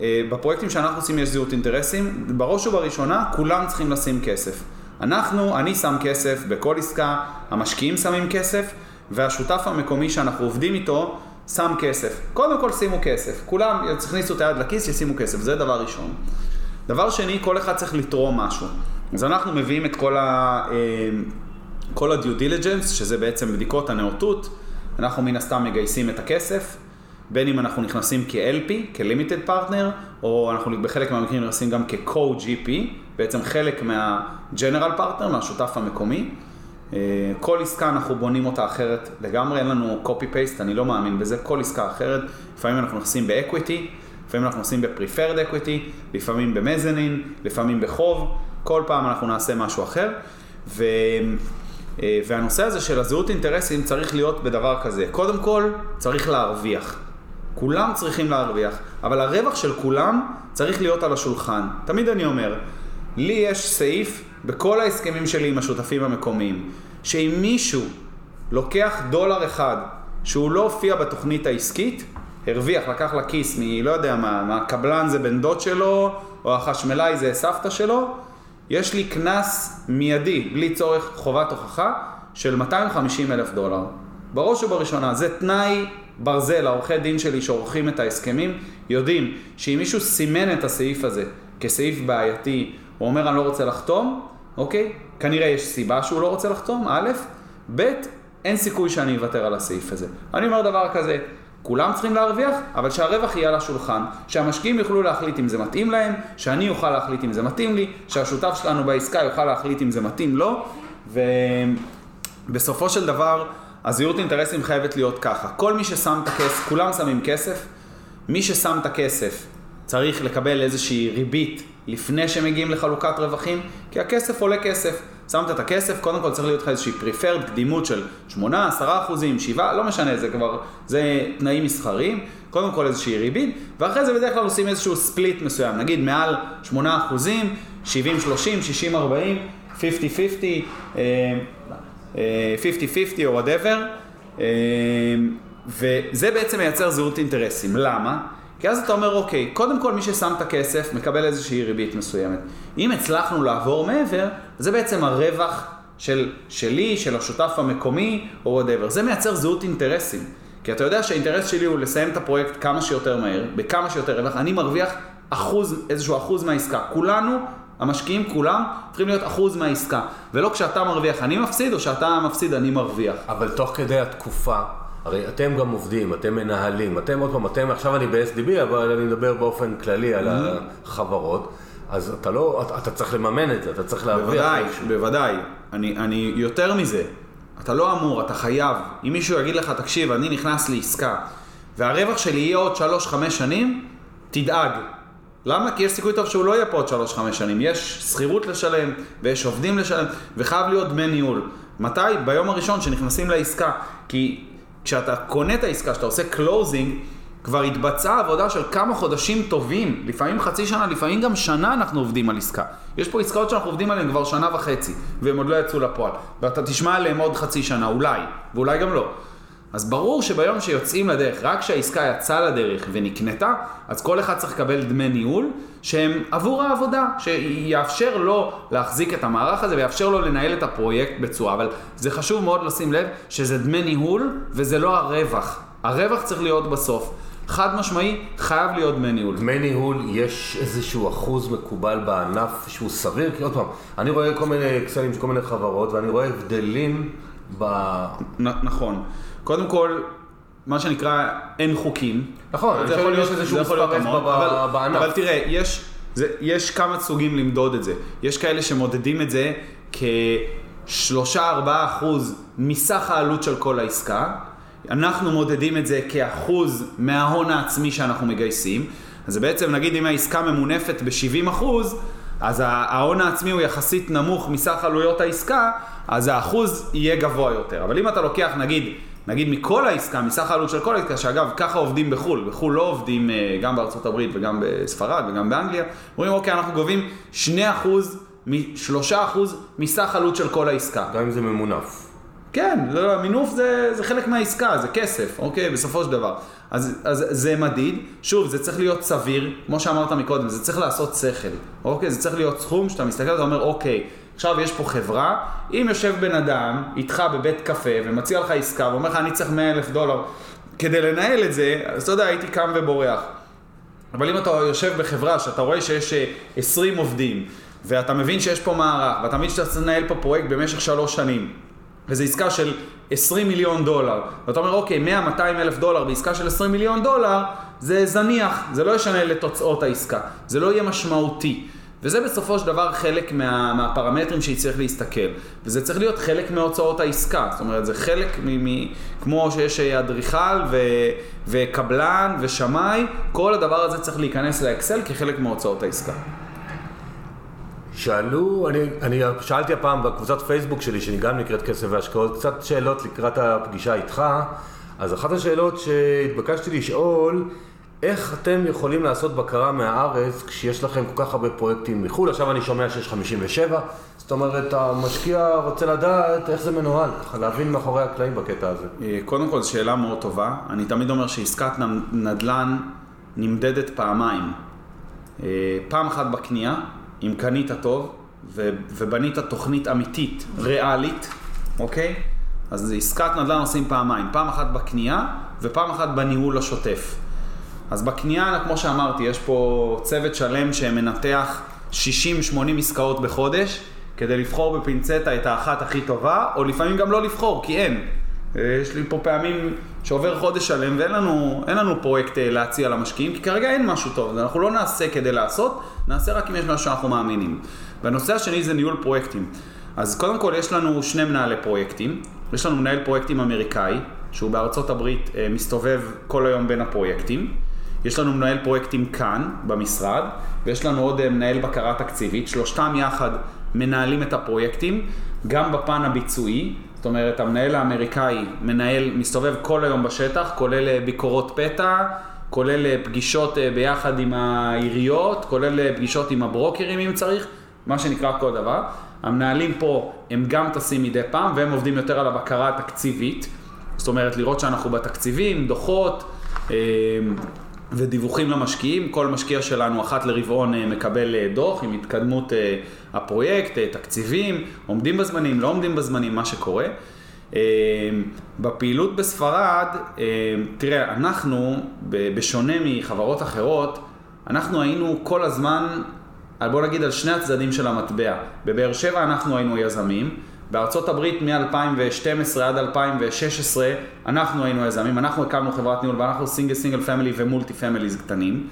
אה, בפרויקטים שאנחנו עושים יש זהות אינטרסים, בראש ובראשונה כולם צריכים לשים כסף. אנחנו, אני שם כסף בכל עסקה, המשקיעים שמים כסף, והשותף המקומי שאנחנו עובדים איתו שם כסף. קודם כל שימו כסף, כולם יכניסו את היד לכיס, ישימו כסף, זה דבר ראשון. דבר שני, כל אחד צריך לתרום משהו. אז אנחנו מביאים את כל ה... אה, כל ה-due diligence, שזה בעצם בדיקות הנאותות, אנחנו מן הסתם מגייסים את הכסף, בין אם אנחנו נכנסים כ-LP, כ-Limited Partner, או אנחנו בחלק מהמקרים נכנסים גם כ-Co-GP, בעצם חלק מה-General Partner, מהשותף המקומי. אה, כל עסקה אנחנו בונים אותה אחרת לגמרי, אין לנו copy-paste, אני לא מאמין בזה, כל עסקה אחרת. לפעמים אנחנו נכנסים ב-Equity, לפעמים אנחנו נכנסים ב-Preferred Equity, לפעמים במזנין, לפעמים בחוב, כל פעם אנחנו נעשה משהו אחר. ו... אה, והנושא הזה של הזהות אינטרסים צריך להיות בדבר כזה. קודם כל, צריך להרוויח. כולם צריכים להרוויח, אבל הרווח של כולם צריך להיות על השולחן. תמיד אני אומר, לי יש סעיף בכל ההסכמים שלי עם השותפים המקומיים, שאם מישהו לוקח דולר אחד שהוא לא הופיע בתוכנית העסקית, הרוויח, לקח לכיס מ... לא יודע מה, מהקבלן זה בן דוד שלו, או החשמלאי זה סבתא שלו, יש לי קנס מיידי, בלי צורך חובת הוכחה, של 250 אלף דולר. בראש ובראשונה, זה תנאי ברזל, העורכי דין שלי שעורכים את ההסכמים, יודעים שאם מישהו סימן את הסעיף הזה כסעיף בעייתי, הוא אומר אני לא רוצה לחתום, אוקיי? כנראה יש סיבה שהוא לא רוצה לחתום, א', ב', אין סיכוי שאני אוותר על הסעיף הזה. אני אומר דבר כזה, כולם צריכים להרוויח, אבל שהרווח יהיה על השולחן, שהמשקיעים יוכלו להחליט אם זה מתאים להם, שאני אוכל להחליט אם זה מתאים לי, שהשותף שלנו בעסקה יוכל להחליט אם זה מתאים לו, ובסופו של דבר, הזהירות אינטרסים חייבת להיות ככה. כל מי ששם את הכסף, כולם שמים כסף, מי ששם את הכסף צריך לקבל איזושהי ריבית לפני שמגיעים לחלוקת רווחים, כי הכסף עולה כסף. שמת את הכסף, קודם כל צריך להיות לך איזושהי פריפרד, קדימות של 8, 10 אחוזים, 7, לא משנה, זה כבר, זה תנאים מסחריים, קודם כל איזושהי ריבית, ואחרי זה בדרך כלל עושים איזשהו ספליט מסוים, נגיד מעל 8 אחוזים, 70, 30, 60, 40, 50, 50, 50, 50 או whatever, אה, וזה בעצם מייצר זהות אינטרסים. למה? כי אז אתה אומר, אוקיי, קודם כל מי ששם את הכסף מקבל איזושהי ריבית מסוימת. אם הצלחנו לעבור מעבר, זה בעצם הרווח של, שלי, של השותף המקומי, או whatever. זה מייצר זהות אינטרסים. כי אתה יודע שהאינטרס שלי הוא לסיים את הפרויקט כמה שיותר מהר, בכמה שיותר רווח. אני מרוויח אחוז, איזשהו אחוז מהעסקה. כולנו, המשקיעים כולם, צריכים להיות אחוז מהעסקה. ולא כשאתה מרוויח אני מפסיד, או שאתה מפסיד אני מרוויח. אבל תוך כדי התקופה... הרי אתם גם עובדים, אתם מנהלים, אתם עוד פעם, אתם עכשיו אני ב-SDB, אבל אני מדבר באופן כללי על mm-hmm. החברות, אז אתה לא, אתה, אתה צריך לממן את זה, אתה צריך להרוויח בוודאי, משהו. בוודאי, אני, אני יותר מזה, אתה לא אמור, אתה חייב, אם מישהו יגיד לך, תקשיב, אני נכנס לעסקה, והרווח שלי יהיה עוד 3-5 שנים, תדאג. למה? כי יש סיכוי טוב שהוא לא יהיה פה עוד 3-5 שנים. יש שכירות לשלם, ויש עובדים לשלם, וחייב להיות דמי ניהול. מתי? ביום הראשון שנכנסים לעסקה. כי כשאתה קונה את העסקה, כשאתה עושה closing, כבר התבצעה עבודה של כמה חודשים טובים, לפעמים חצי שנה, לפעמים גם שנה אנחנו עובדים על עסקה. יש פה עסקאות שאנחנו עובדים עליהן כבר שנה וחצי, והם עוד לא יצאו לפועל. ואתה תשמע עליהן עוד חצי שנה, אולי, ואולי גם לא. אז ברור שביום שיוצאים לדרך, רק כשהעסקה יצאה לדרך ונקנתה, אז כל אחד צריך לקבל דמי ניהול שהם עבור העבודה, שיאפשר לו להחזיק את המערך הזה ויאפשר לו לנהל את הפרויקט בצורה. אבל זה חשוב מאוד לשים לב שזה דמי ניהול וזה לא הרווח. הרווח צריך להיות בסוף. חד משמעי, חייב להיות דמי ניהול. דמי ניהול, יש איזשהו אחוז מקובל בענף שהוא סביר? כי עוד פעם, אני רואה כל מיני אקסלים של כל מיני חברות ואני רואה הבדלים ב... נ- נכון. קודם כל, מה שנקרא, אין חוקים. נכון, זה יכול להיות איזשהו מספר אבל, בענף. אבל תראה, יש, זה, יש כמה סוגים למדוד את זה. יש כאלה שמודדים את זה כ-3-4 אחוז מסך העלות של כל העסקה. אנחנו מודדים את זה כאחוז מההון העצמי שאנחנו מגייסים. אז בעצם, נגיד אם העסקה ממונפת ב-70 אחוז, אז ההון העצמי הוא יחסית נמוך מסך עלויות העסקה, אז האחוז יהיה גבוה יותר. אבל אם אתה לוקח, נגיד, נגיד מכל העסקה, מסך העלות של כל העסקה, שאגב, ככה עובדים בחו"ל, בחו"ל לא עובדים אה, גם בארצות הברית וגם בספרד וגם באנגליה, אומרים, אוקיי, אנחנו גובים 2%, 3% מסך עלות של כל העסקה. גם אם זה ממונף. כן, לא, לא, מינוף זה, זה חלק מהעסקה, זה כסף, אוקיי, בסופו של דבר. אז, אז זה מדיד, שוב, זה צריך להיות סביר, כמו שאמרת מקודם, זה צריך לעשות שכל, אוקיי? זה צריך להיות סכום שאתה מסתכל ואתה אומר, אוקיי, עכשיו יש פה חברה, אם יושב בן אדם איתך בבית קפה ומציע לך עסקה ואומר לך, אני צריך 100 אלף דולר כדי לנהל את זה, אז אתה יודע, הייתי קם ובורח. אבל אם אתה יושב בחברה שאתה רואה שיש 20 עובדים, ואתה מבין שיש פה מערך, ואתה מבין שאתה צריך לנהל פה פרויקט במשך שלוש שנים, וזו עסקה של 20 מיליון דולר, ואתה אומר, אוקיי, 100-200 אלף דולר בעסקה של 20 מיליון דולר, זה זניח, זה לא ישנה לתוצאות העסקה, זה לא יהיה משמעותי. וזה בסופו של דבר חלק מה, מהפרמטרים שהיא צריך להסתכל. וזה צריך להיות חלק מהוצאות העסקה. זאת אומרת, זה חלק מ... מ כמו שיש אדריכל וקבלן ושמאי, כל הדבר הזה צריך להיכנס לאקסל כחלק מהוצאות העסקה. שאלו, אני, אני שאלתי הפעם בקבוצת פייסבוק שלי, שאני גם נקראת כסף והשקעות, קצת שאלות לקראת הפגישה איתך. אז אחת השאלות שהתבקשתי לשאול, איך אתם יכולים לעשות בקרה מהארץ כשיש לכם כל כך הרבה פרויקטים מחו"ל? עכשיו אני שומע שיש 57, זאת אומרת, המשקיע רוצה לדעת איך זה מנוהל, ככה להבין מאחורי הקלעים בקטע הזה. אה, קודם כל, שאלה מאוד טובה. אני תמיד אומר שעסקת נדל"ן נמדדת פעמיים. אה, פעם אחת בקנייה, אם קנית טוב ובנית תוכנית אמיתית, ריאלית, אוקיי? אז עסקת נדל"ן עושים פעמיים, פעם אחת בקנייה ופעם אחת בניהול השוטף. אז בקנייה, כמו שאמרתי, יש פה צוות שלם שמנתח 60-80 עסקאות בחודש, כדי לבחור בפינצטה את האחת הכי טובה, או לפעמים גם לא לבחור, כי אין. יש לי פה פעמים שעובר חודש שלם ואין לנו, לנו פרויקט אה, להציע למשקיעים, כי כרגע אין משהו טוב, אנחנו לא נעשה כדי לעשות, נעשה רק אם יש משהו שאנחנו מאמינים. והנושא השני זה ניהול פרויקטים. אז קודם כל יש לנו שני מנהלי פרויקטים, יש לנו מנהל פרויקטים אמריקאי, שהוא בארצות הברית אה, מסתובב כל היום בין הפרויקטים. יש לנו מנהל פרויקטים כאן, במשרד, ויש לנו עוד אה, מנהל בקרה תקציבית, שלושתם יחד מנהלים את הפרויקטים, גם בפן הביצועי, זאת אומרת, המנהל האמריקאי מנהל, מסתובב כל היום בשטח, כולל אה, ביקורות פתע, כולל אה, פגישות ביחד עם העיריות, כולל פגישות עם הברוקרים אם צריך, מה שנקרא כל דבר. המנהלים פה הם גם טסים מדי פעם והם עובדים יותר על הבקרה התקציבית, זאת אומרת לראות שאנחנו בתקציבים, דוחות, ודיווחים למשקיעים, כל משקיע שלנו אחת לרבעון אה, מקבל אה, דוח עם התקדמות אה, הפרויקט, תקציבים, עומדים בזמנים, לא עומדים בזמנים, מה שקורה. בפעילות בספרד, תראה, אנחנו, בשונה מחברות אחרות, אנחנו היינו כל הזמן, בוא נגיד על שני הצדדים של המטבע. בבאר שבע אנחנו היינו יזמים, בארצות הברית מ-2012 עד 2016 אנחנו היינו יזמים, אנחנו הקמנו חברת ניהול ואנחנו single single family ו multi families קטנים.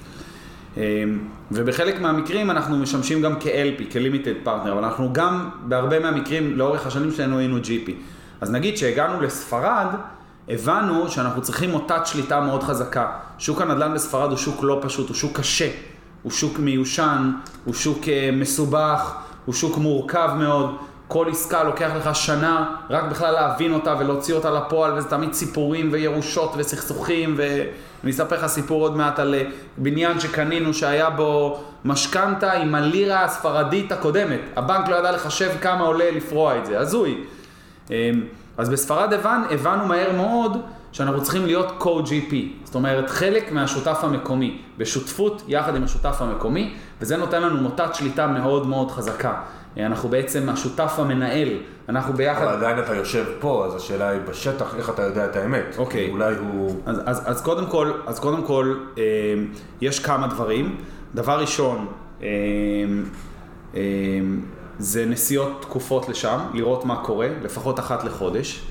אמ, ובחלק מהמקרים אנחנו משמשים גם כ-LP, כ-Limited Partner, אבל אנחנו גם בהרבה מהמקרים לאורך השנים שלנו היינו GP. אז נגיד שהגענו לספרד, הבנו שאנחנו צריכים מוטת שליטה מאוד חזקה. שוק הנדל"ן בספרד הוא שוק לא פשוט, הוא שוק קשה, הוא שוק מיושן, הוא שוק אה, מסובך, הוא שוק מורכב מאוד. כל עסקה לוקח לך שנה רק בכלל להבין אותה ולהוציא אותה לפועל, וזה תמיד סיפורים וירושות וסכסוכים, ואני אספר לך סיפור עוד מעט על אה, בניין שקנינו שהיה בו משכנתה עם הלירה הספרדית הקודמת. הבנק לא ידע לחשב כמה עולה לפרוע את זה, הזוי. אמ, אז בספרד הבנ, הבנו מהר מאוד שאנחנו צריכים להיות co-GP, זאת אומרת חלק מהשותף המקומי, בשותפות יחד עם השותף המקומי, וזה נותן לנו מוטת שליטה מאוד מאוד חזקה. אנחנו בעצם השותף המנהל, אנחנו ביחד... אבל עדיין אתה יושב פה, אז השאלה היא בשטח, איך אתה יודע את האמת. אוקיי. אולי הוא... אז, אז, אז קודם כל, אז קודם כל אה, יש כמה דברים. דבר ראשון, אה, אה, זה נסיעות תקופות לשם, לראות מה קורה, לפחות אחת לחודש.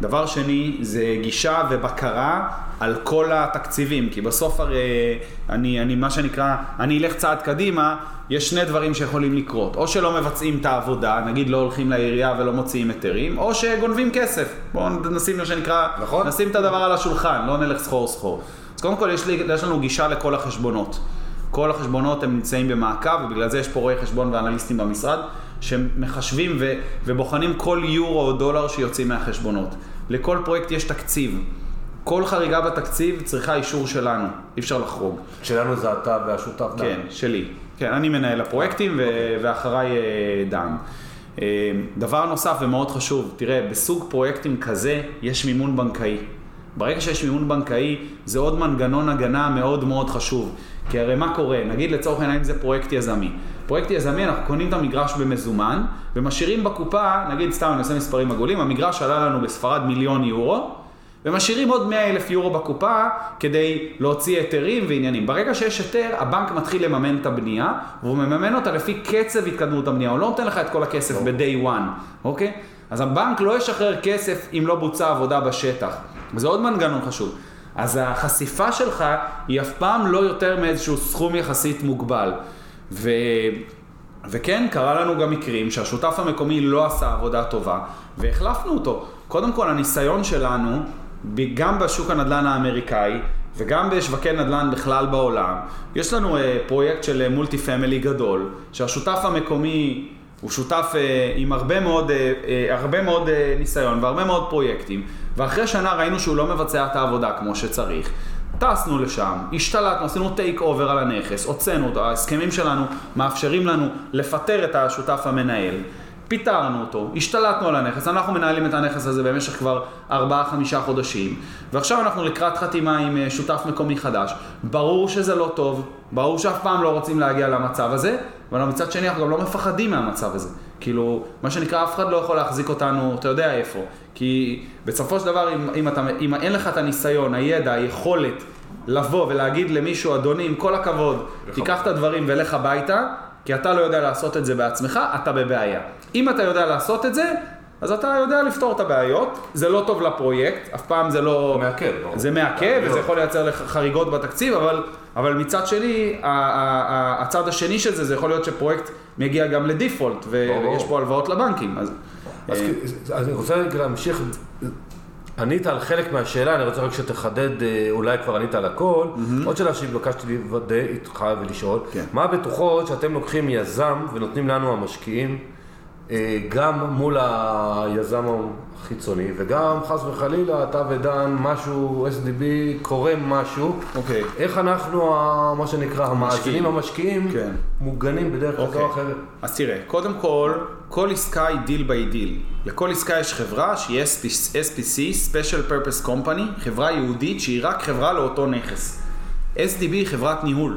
דבר שני, זה גישה ובקרה על כל התקציבים, כי בסוף הרי אני, אני מה שנקרא, אני אלך צעד קדימה, יש שני דברים שיכולים לקרות, או שלא מבצעים את העבודה, נגיד לא הולכים לעירייה ולא מוציאים היתרים, או שגונבים כסף. בואו נשים מה שנקרא, נכון. נשים את הדבר על השולחן, לא נלך סחור סחור. אז קודם כל יש, לי, יש לנו גישה לכל החשבונות. כל החשבונות הם נמצאים במעקב, ובגלל זה יש פה רואי חשבון ואנליסטים במשרד, שמחשבים ו, ובוחנים כל יורו או דולר שיוצאים מהחשבונות. לכל פרויקט יש תקציב. כל חריגה בתקציב צריכה אישור שלנו, אי אפשר לחרוג. שלנו זה אתה והשותף דן. כן, שלי. כן, אני מנהל הפרויקטים ו- אוקיי. ואחריי אה, דן. אה, דבר נוסף ומאוד חשוב, תראה, בסוג פרויקטים כזה יש מימון בנקאי. ברגע שיש מימון בנקאי, זה עוד מנגנון הגנה מאוד מאוד חשוב. כי הרי מה קורה? נגיד לצורך העניין זה פרויקט יזמי. פרויקט יזמי, אנחנו קונים את המגרש במזומן, ומשאירים בקופה, נגיד סתם אני עושה מספרים עגולים, המגרש עלה לנו בספרד מיליון יורו, ומשאירים עוד 100 אלף יורו בקופה כדי להוציא היתרים ועניינים. ברגע שיש היתר, הבנק מתחיל לממן את הבנייה, והוא מממן אותה לפי קצב התקדמות הבנייה, הוא לא נותן לך את כל הכסף ב-day one, אוקיי? אז הבנק לא ישחרר כסף אם לא בוצע עבודה בשטח. וזה עוד מנגנון חשוב. אז החשיפה שלך היא אף פעם לא יותר מאיזשהו סכום יחסית מוגבל. ו... וכן, קרה לנו גם מקרים שהשותף המקומי לא עשה עבודה טובה, והחלפנו אותו. קודם כל, הניסיון שלנו, גם בשוק הנדל"ן האמריקאי, וגם בשווקי נדל"ן בכלל בעולם, יש לנו uh, פרויקט של מולטי uh, פמילי גדול, שהשותף המקומי הוא שותף uh, עם הרבה מאוד, הרבה מאוד uh, ניסיון והרבה מאוד פרויקטים, ואחרי שנה ראינו שהוא לא מבצע את העבודה כמו שצריך. טסנו לשם, השתלטנו, עשינו take over על הנכס, הוצאנו אותו, ההסכמים שלנו מאפשרים לנו לפטר את השותף המנהל. פיטרנו אותו, השתלטנו על הנכס, אנחנו מנהלים את הנכס הזה במשך כבר 4-5 חודשים, ועכשיו אנחנו לקראת חתימה עם אה, שותף מקומי חדש. ברור שזה לא טוב, ברור שאף פעם לא רוצים להגיע למצב הזה, אבל מצד שני אנחנו גם לא מפחדים מהמצב הזה. כאילו, מה שנקרא, אף אחד לא יכול להחזיק אותנו, אתה יודע איפה. כי בסופו של דבר, אם, אם, אתה, אם אין לך את הניסיון, הידע, היכולת לבוא ולהגיד למישהו, אדוני, עם כל הכבוד, תיקח את הדברים ולך הביתה, כי אתה לא יודע לעשות את זה בעצמך, אתה בבעיה. אם אתה יודע לעשות את זה, אז אתה יודע לפתור את הבעיות, זה לא טוב לפרויקט, אף פעם זה לא... מעכב. זה מעכב, וזה יכול לייצר לך חריגות בתקציב, אבל, אבל מצד שני, הצד השני של זה, זה יכול להיות שפרויקט מגיע גם לדיפולט, ויש פה הלוואות לבנקים. אז, אז, אה, אז אני רוצה להמשיך, ענית על חלק מהשאלה, אני רוצה רק שתחדד, אה, אולי כבר ענית על הכל. Mm-hmm. עוד שאלה שהתבקשתי לוודא איתך ולשאול, כן. מה הבטוחות שאתם לוקחים יזם ונותנים לנו המשקיעים, גם מול היזם החיצוני, וגם חס וחלילה, אתה ודן, משהו, SDB, קורה משהו, אוקיי. איך אנחנו, מה שנקרא, המאזינים המשקיעים, כן. מוגנים בדרך כזו אוקיי. או אחרת? אז תראה, קודם כל, כל עסקה היא deal by deal. לכל עסקה יש חברה שהיא SPC, Special Purpose Company, חברה ייעודית שהיא רק חברה לאותו נכס. SDB היא חברת ניהול.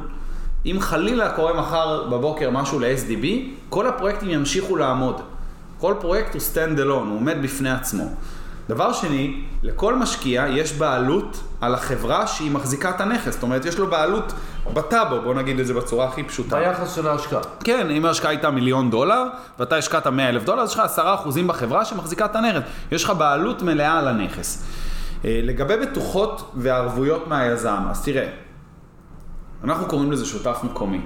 אם חלילה קורה מחר בבוקר משהו ל-SDB, כל הפרויקטים ימשיכו לעמוד. כל פרויקט הוא stand alone, הוא עומד בפני עצמו. דבר שני, לכל משקיע יש בעלות על החברה שהיא מחזיקה את הנכס. זאת אומרת, יש לו בעלות בטאבו, בוא נגיד את זה בצורה הכי פשוטה. ביחס של ההשקעה. כן, אם ההשקעה הייתה מיליון דולר, ואתה השקעת 100 אלף דולר, אז יש לך 10 אחוזים בחברה שמחזיקה את הנכס. יש לך בעלות מלאה על הנכס. אה, לגבי בטוחות וערבויות מהיזם, אז תראה, אנחנו קוראים לזה שותף מקומי.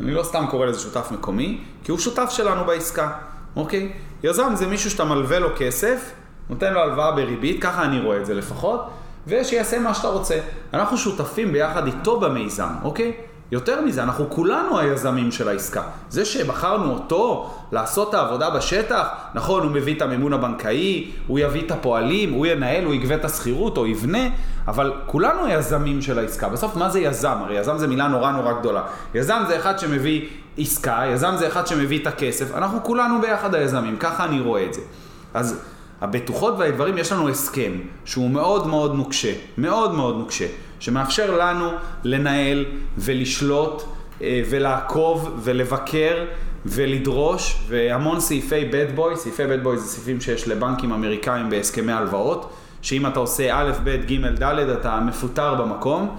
אני לא סתם קורא לזה שותף מקומי, כי הוא שותף שלנו בעסקה, אוקיי? יזם זה מישהו שאתה מלווה לו כסף, נותן לו הלוואה בריבית, ככה אני רואה את זה לפחות, ושיעשה מה שאתה רוצה. אנחנו שותפים ביחד איתו במיזם, אוקיי? יותר מזה, אנחנו כולנו היזמים של העסקה. זה שבחרנו אותו לעשות את העבודה בשטח, נכון, הוא מביא את המימון הבנקאי, הוא יביא את הפועלים, הוא ינהל, הוא יגבה את השכירות או יבנה, אבל כולנו היזמים של העסקה. בסוף, מה זה יזם? הרי יזם זה מילה נורא נורא גדולה. יזם זה אחד שמביא עסקה, יזם זה אחד שמביא את הכסף, אנחנו כולנו ביחד היזמים, ככה אני רואה את זה. אז הבטוחות והדברים, יש לנו הסכם שהוא מאוד מאוד נוקשה, מאוד מאוד נוקשה, שמאפשר לנו לנהל ולשלוט אה, ולעקוב ולבקר ולדרוש, והמון סעיפי bad boy, סעיפי bad boy זה סעיפים שיש לבנקים אמריקאים בהסכמי הלוואות, שאם אתה עושה א', ב', ג', ד', אתה מפוטר במקום.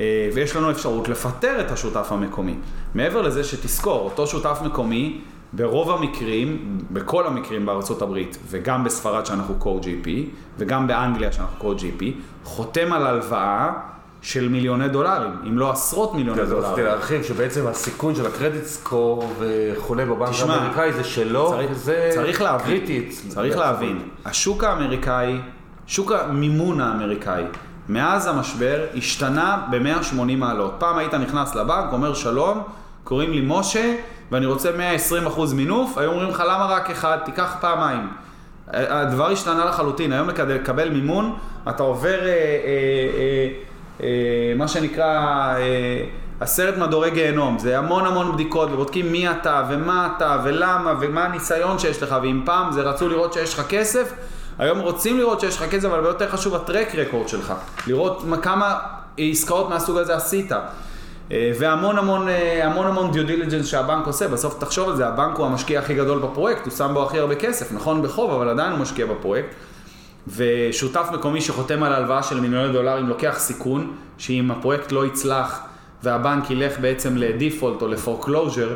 אה, ויש לנו אפשרות לפטר את השותף המקומי. מעבר לזה שתזכור, אותו שותף מקומי, ברוב המקרים, בכל המקרים בארצות הברית, וגם בספרד שאנחנו co-GP, וגם באנגליה שאנחנו co-GP, חותם על הלוואה של מיליוני דולרים, אם לא עשרות מיליוני אז רציתי דולרים. להרחיב שבעצם הסיכון של הקרדיט סקור וכולי בבנק תשמע, האמריקאי זה שלא, צריך- זה צריך להבין. צריך להבין, השוק האמריקאי, שוק המימון האמריקאי, מאז המשבר השתנה ב-180 מעלות. פעם היית נכנס לבנק, אומר שלום, קוראים לי משה, ואני רוצה 120% מינוף, היו אומרים לך למה רק אחד, תיקח פעמיים. הדבר השתנה לחלוטין, היום כדי לקבל מימון, אתה עובר אה, אה, אה, אה, מה שנקרא אה, עשרת מדורי גיהנום, זה המון המון בדיקות ובודקים מי אתה ומה אתה ולמה ומה הניסיון שיש לך, ואם פעם זה רצו לראות שיש לך כסף, היום רוצים לראות שיש לך כסף, אבל יותר חשוב ה track record שלך, לראות מה- כמה עסקאות מהסוג הזה עשית. אה, והמון המון אה, המון המון due diligence שהבנק עושה, בסוף תחשוב על זה, הבנק הוא המשקיע הכי גדול בפרויקט, הוא שם בו הכי הרבה כסף, נכון בחוב, אבל עדיין הוא משקיע בפרויקט. ושותף מקומי שחותם על הלוואה של מיליוני דולרים לוקח סיכון, שאם הפרויקט לא יצלח והבנק ילך בעצם ל default או ל foreclosure,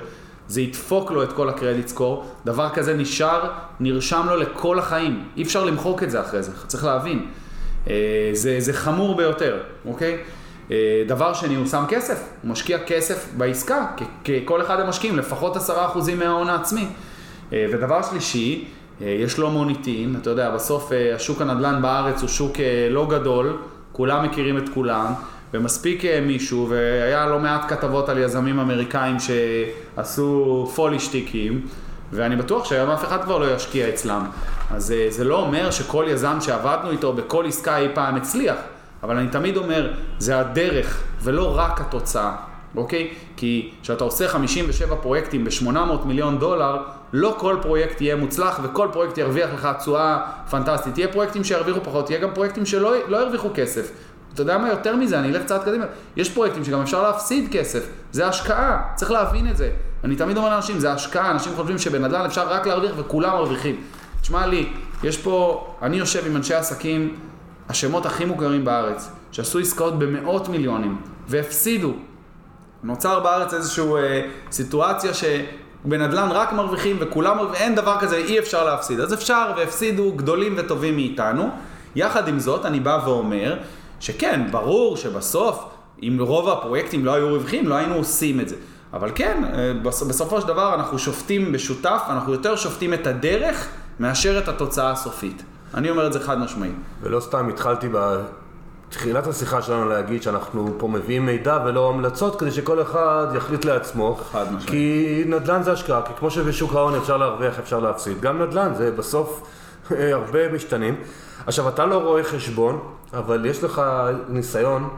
זה ידפוק לו את כל ה credit score, דבר כזה נשאר, נרשם לו לכל החיים, אי אפשר למחוק את זה אחרי זה, צריך להבין. אה, זה, זה חמור ביותר, אוקיי? אה, דבר שני, הוא שם כסף, הוא משקיע כסף בעסקה, ככל אחד המשקיעים, לפחות עשרה אחוזים מההון העצמי. אה, ודבר שלישי, יש לו מוניטין, אתה יודע, בסוף השוק הנדל"ן בארץ הוא שוק לא גדול, כולם מכירים את כולם, ומספיק מישהו, והיה לא מעט כתבות על יזמים אמריקאים שעשו פולישטיקים, ואני בטוח שהיום אף אחד כבר לא ישקיע אצלם. אז אה, זה לא אומר שכל יזם שעבדנו איתו בכל עסקה אי פעם הצליח, אבל אני תמיד אומר, זה הדרך ולא רק התוצאה, אוקיי? כי כשאתה עושה 57 פרויקטים ב-800 מיליון דולר, לא כל פרויקט יהיה מוצלח וכל פרויקט ירוויח לך תשואה פנטסטית. יהיה פרויקטים שירוויחו פחות, יהיה גם פרויקטים שלא לא ירוויחו כסף. אתה יודע מה יותר מזה, אני אלך קצת קדימה. יש פרויקטים שגם אפשר להפסיד כסף, זה השקעה, צריך להבין את זה. אני תמיד אומר לאנשים, זה השקעה, אנשים חושבים שבנדל"ן אפשר רק להרוויח וכולם מרוויחים. תשמע לי, יש פה, אני יושב עם אנשי עסקים, השמות הכי מוכרים בארץ, שעשו עסקאות במאות מיליונים, והפסידו. נוצר בארץ איזושהי אה, סיטואציה שבנדל"ן רק מרוויחים וכולם מרוויחים, אין דבר כזה, אי אפשר להפסיד. אז אפשר, והפסידו גדולים וטובים מאיתנו. יחד עם זאת, אני בא ואומר, שכן, ברור שבסוף, אם רוב הפרויקטים לא היו רווחים, לא היינו עושים את זה. אבל כן, אה, בסופו של דבר אנחנו שופטים בשותף, אנחנו יותר שופטים את הדרך מאשר את התוצאה הסופית. אני אומר את זה חד משמעי. ולא סתם התחלתי בתחילת השיחה שלנו להגיד שאנחנו פה מביאים מידע ולא המלצות כדי שכל אחד יחליט לעצמו. חד משמעי. כי נדל"ן זה השקעה, כי כמו שבשוק ההון אפשר להרוויח, אפשר להפסיד. גם נדל"ן זה בסוף הרבה משתנים. עכשיו, אתה לא רואה חשבון, אבל יש לך ניסיון.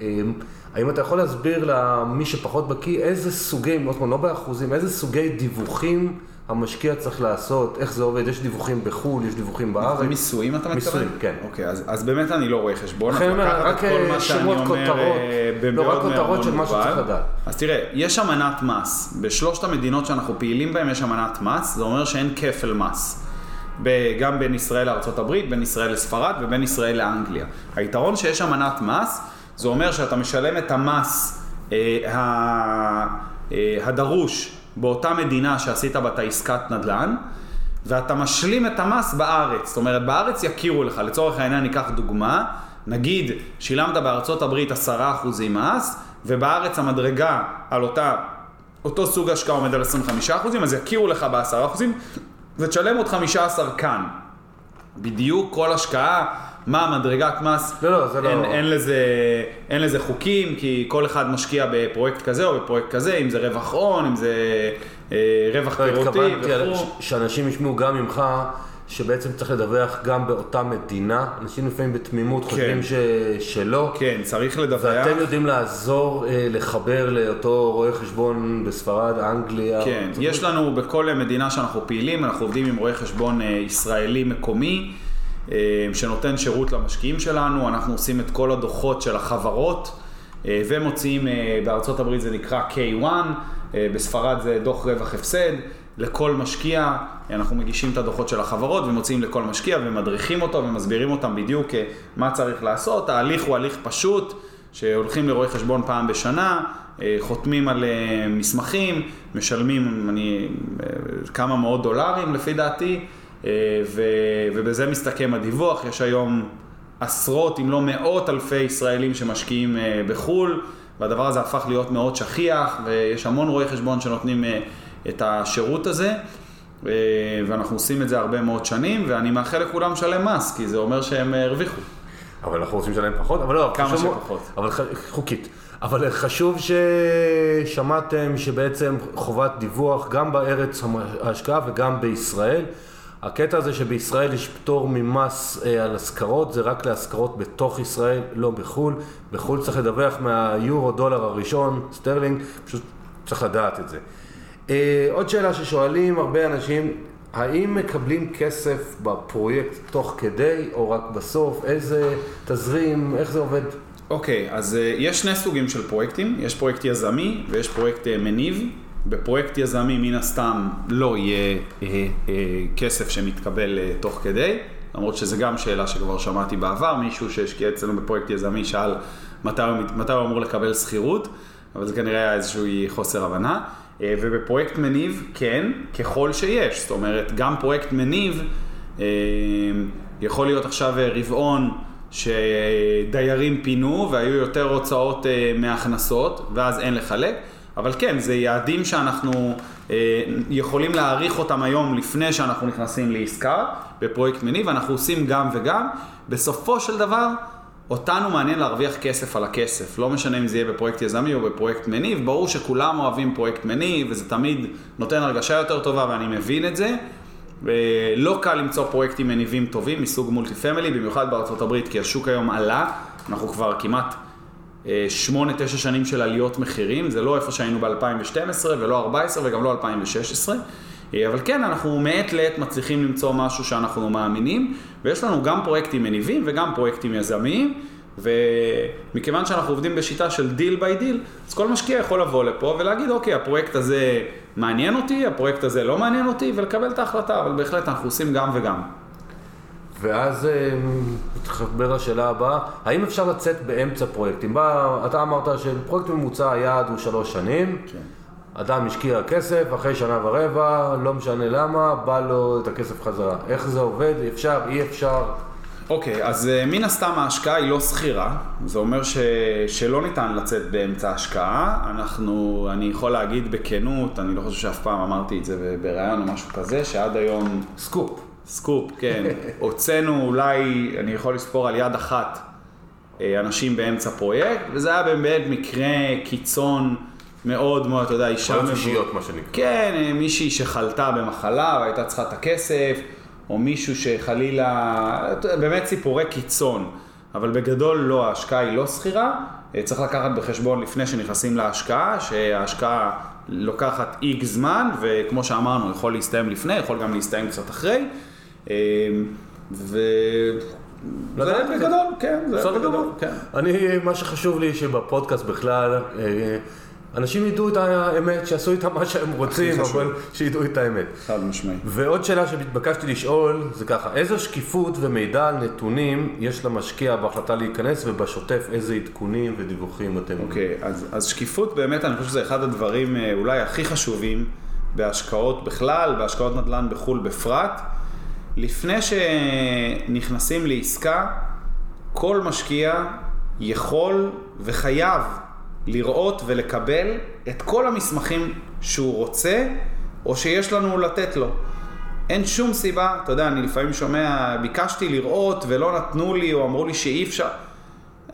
אמ, האם אתה יכול להסביר למי שפחות בקיא איזה סוגי, לא באחוזים, איזה סוגי דיווחים המשקיע צריך לעשות, איך זה עובד, יש דיווחים בחו"ל, יש דיווחים בארץ. מיסויים אתה מתכוון? מיסויים, כן. אוקיי, אז, אז באמת אני לא רואה חשבון, לכן אומר, רק אה, שמות כותרות, אה, לא רק כותרות של מה שצריך לדעת. אז תראה, יש אמנת מס, בשלושת המדינות שאנחנו פעילים בהן יש אמנת מס, זה אומר שאין כפל מס. גם בין ישראל לארה"ב, בין ישראל לספרד ובין ישראל לאנגליה. היתרון שיש אמנת מס, זה אומר שאתה משלם את המס אה, אה, הדרוש באותה מדינה שעשית בה את העסקת נדל"ן, ואתה משלים את המס בארץ. זאת אומרת, בארץ יכירו לך, לצורך העניין ניקח דוגמה, נגיד שילמת בארצות הברית 10% מס, ובארץ המדרגה על אותה, אותו סוג השקעה עומד על 25%, אז יכירו לך ב-10%, ותשלם עוד 15 כאן. בדיוק כל השקעה, מה המדרגת מס, לא, לא, זה לא... אין, אין, לזה, אין לזה חוקים, כי כל אחד משקיע בפרויקט כזה או בפרויקט כזה, אם זה רווח הון, אם זה אה, רווח פירותי וכו'. לא, התכוונתי שאנשים ישמעו גם ממך שבעצם צריך לדווח גם באותה מדינה. אנשים לפעמים בתמימות כן. חושבים ש... שלא. כן, צריך לדווח. ואתם יודעים לעזור אה, לחבר לאותו רואה חשבון בספרד, אנגליה. כן, יש לנו בכל מדינה שאנחנו פעילים, אנחנו עובדים עם רואה חשבון אה, ישראלי מקומי. אה, שנותן שירות למשקיעים שלנו, אנחנו עושים את כל הדוחות של החברות אה, ומוציאים, אה, בארצות הברית זה נקרא K1, בספרד זה דוח רווח הפסד, לכל משקיע, אנחנו מגישים את הדוחות של החברות ומוציאים לכל משקיע ומדריכים אותו ומסבירים אותם בדיוק מה צריך לעשות, ההליך הוא הליך פשוט, שהולכים לרואי חשבון פעם בשנה, חותמים על מסמכים, משלמים אני, כמה מאות דולרים לפי דעתי, אה, ובזה מסתכם הדיווח, יש היום עשרות אם לא מאות אלפי ישראלים שמשקיעים אה, בחו"ל, והדבר הזה הפך להיות מאוד שכיח, ויש המון רואי חשבון שנותנים אה, את השירות הזה, ואנחנו עושים את זה הרבה מאוד שנים, ואני מאחל לכולם לשלם מס, כי זה אומר שהם הרוויחו. אבל אנחנו רוצים לשלם פחות, אבל לא, כמה שפחות. אבל חוקית. אבל חשוב ששמעתם שבעצם חובת דיווח גם בארץ ההשקעה וגם בישראל. הקטע הזה שבישראל יש פטור ממס אה, על השכרות, זה רק להשכרות בתוך ישראל, לא בחו"ל. בחו"ל צריך לדווח מהיורו דולר הראשון, סטרלינג, פשוט צריך לדעת את זה. אה, עוד שאלה ששואלים הרבה אנשים, האם מקבלים כסף בפרויקט תוך כדי או רק בסוף? איזה תזרים, איך זה עובד? אוקיי, okay, אז uh, יש שני סוגים של פרויקטים, יש פרויקט יזמי ויש פרויקט uh, מניב. בפרויקט יזמי מן הסתם לא יהיה אה, אה, כסף שמתקבל אה, תוך כדי, למרות שזו גם שאלה שכבר שמעתי בעבר, מישהו שהשקיע אצלנו בפרויקט יזמי שאל מתי הוא, מתי הוא אמור לקבל שכירות, אבל זה כנראה היה איזשהו חוסר הבנה. אה, ובפרויקט מניב, כן, ככל שיש. זאת אומרת, גם פרויקט מניב, אה, יכול להיות עכשיו רבעון שדיירים פינו והיו יותר הוצאות מהכנסות, ואז אין לחלק. אבל כן, זה יעדים שאנחנו יכולים להעריך אותם היום לפני שאנחנו נכנסים לעסקה בפרויקט מניב, אנחנו עושים גם וגם. בסופו של דבר, אותנו מעניין להרוויח כסף על הכסף, לא משנה אם זה יהיה בפרויקט יזמי או בפרויקט מניב, ברור שכולם אוהבים פרויקט מניב וזה תמיד נותן הרגשה יותר טובה ואני מבין את זה. לא קל למצוא פרויקטים מניבים טובים מסוג multi family, במיוחד בארצות הברית, כי השוק היום עלה, אנחנו כבר כמעט 8-9 אה, שנים של עליות מחירים, זה לא איפה שהיינו ב-2012 ולא 2014 וגם לא 2016. אה, אבל כן, אנחנו מעת לעת מצליחים למצוא משהו שאנחנו מאמינים, ויש לנו גם פרויקטים מניבים וגם פרויקטים יזמיים, ומכיוון שאנחנו עובדים בשיטה של deal by deal, אז כל משקיע יכול לבוא לפה ולהגיד, אוקיי, הפרויקט הזה מעניין אותי, הפרויקט הזה לא מעניין אותי, ולקבל את ההחלטה, אבל בהחלט אנחנו עושים גם וגם. ואז מתחבר אה, לשאלה הבאה, האם אפשר לצאת באמצע פרויקטים? בא, אתה אמרת שפרויקט ממוצע היעד הוא שלוש שנים. כן. אדם השקיע כסף, אחרי שנה ורבע, לא משנה למה, בא לו את הכסף חזרה. איך זה עובד? אפשר, אי אפשר? אוקיי, okay, אז uh, מן הסתם ההשקעה היא לא שכירה, זה אומר ש... שלא ניתן לצאת באמצע ההשקעה. אנחנו, אני יכול להגיד בכנות, אני לא חושב שאף פעם אמרתי את זה בראיון או משהו כזה, שעד היום... סקופ. סקופ, כן. הוצאנו אולי, אני יכול לספור על יד אחת, אה, אנשים באמצע פרויקט, וזה היה באמת מקרה קיצון. מאוד מאוד, אתה יודע, אישה... מבוגרת. אישיות, מה שנקרא. כן, מישהי שחלתה במחלה והייתה צריכה את הכסף, או מישהו שחלילה, באמת סיפורי קיצון. אבל בגדול לא, ההשקעה היא לא שכירה. אה, צריך לקחת בחשבון לפני שנכנסים להשקעה, שההשקעה לוקחת איקס זמן, וכמו שאמרנו, יכול להסתיים לפני, יכול גם להסתיים קצת אחרי. אה, ו... זה בגדול, כן, זה בגדול, כן. אני, מה שחשוב לי שבפודקאסט בכלל, אה, אנשים ידעו את האמת, שיעשו איתם מה שהם רוצים, אבל שידעו את האמת. חד משמעי. ועוד שאלה שהתבקשתי לשאול, זה ככה, איזה שקיפות ומידע על נתונים יש למשקיע בהחלטה להיכנס, ובשוטף איזה עדכונים ודיווחים אתם... אוקיי, okay, אז, אז שקיפות באמת, אני חושב שזה אחד הדברים אה, אולי הכי חשובים בהשקעות בכלל, בהשקעות נדל"ן בחו"ל בפרט. לפני שנכנסים לעסקה, כל משקיע יכול וחייב לראות ולקבל את כל המסמכים שהוא רוצה, או שיש לנו לתת לו. אין שום סיבה, אתה יודע, אני לפעמים שומע, ביקשתי לראות ולא נתנו לי, או אמרו לי שאי אפשר.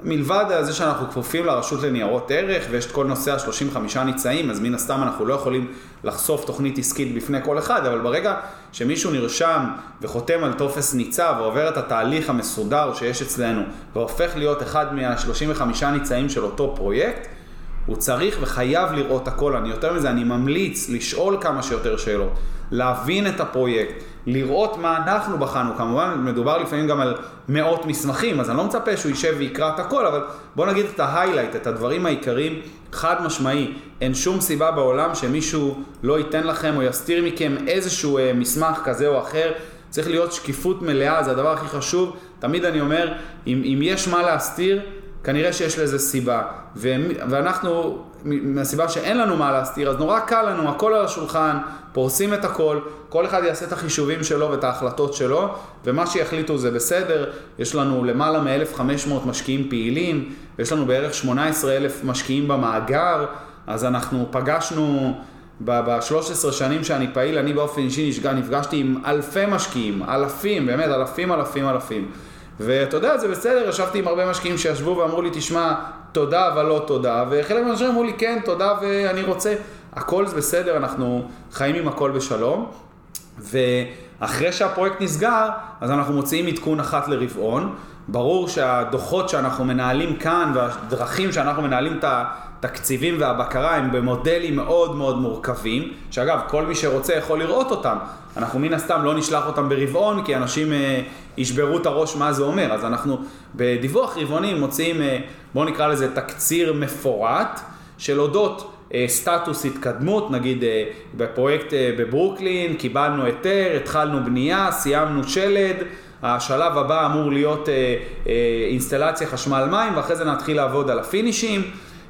מלבד זה שאנחנו כפופים לרשות לניירות ערך ויש את כל נושא ה-35 ניצאים, אז מן הסתם אנחנו לא יכולים לחשוף תוכנית עסקית בפני כל אחד, אבל ברגע שמישהו נרשם וחותם על טופס ניצב ועובר את התהליך המסודר שיש אצלנו והופך להיות אחד מה-35 ניצאים של אותו פרויקט, הוא צריך וחייב לראות הכל. אני יותר מזה, אני ממליץ לשאול כמה שיותר שאלות, להבין את הפרויקט, לראות מה אנחנו בחנו. כמובן, מדובר לפעמים גם על מאות מסמכים, אז אני לא מצפה שהוא יישב ויקרא את הכל, אבל בוא נגיד את ההיילייט, את הדברים העיקריים, חד משמעי. אין שום סיבה בעולם שמישהו לא ייתן לכם או יסתיר מכם איזשהו אה, מסמך כזה או אחר. צריך להיות שקיפות מלאה, זה הדבר הכי חשוב. תמיד אני אומר, אם, אם יש מה להסתיר, כנראה שיש לזה סיבה. ואנחנו, מהסיבה שאין לנו מה להסתיר, אז נורא קל לנו, הכל על השולחן, פורסים את הכל, כל אחד יעשה את החישובים שלו ואת ההחלטות שלו, ומה שיחליטו זה בסדר. יש לנו למעלה מ-1,500 משקיעים פעילים, ויש לנו בערך 18,000 משקיעים במאגר, אז אנחנו פגשנו... ב-13 שנים שאני פעיל, אני באופן אישי נפגשתי עם אלפי משקיעים, אלפים, באמת אלפים אלפים אלפים. ואתה יודע, זה בסדר, ישבתי עם הרבה משקיעים שישבו ואמרו לי, תשמע, תודה אבל לא תודה, וחלק מהאנשים אמרו לי, כן, תודה ואני רוצה, הכל זה בסדר, אנחנו חיים עם הכל בשלום. ואחרי שהפרויקט נסגר, אז אנחנו מוציאים עדכון אחת לרבעון. ברור שהדוחות שאנחנו מנהלים כאן והדרכים שאנחנו מנהלים את התקציבים והבקרה הם במודלים מאוד מאוד מורכבים, שאגב, כל מי שרוצה יכול לראות אותם. אנחנו מן הסתם לא נשלח אותם ברבעון, כי אנשים אה, ישברו את הראש מה זה אומר. אז אנחנו בדיווח רבעוני מוציאים, אה, בואו נקרא לזה תקציר מפורט, של אודות אה, סטטוס התקדמות, נגיד אה, בפרויקט אה, בברוקלין, קיבלנו היתר, התחלנו בנייה, סיימנו שלד. השלב הבא אמור להיות אה, אה, אינסטלציה חשמל מים, ואחרי זה נתחיל לעבוד על הפינישים.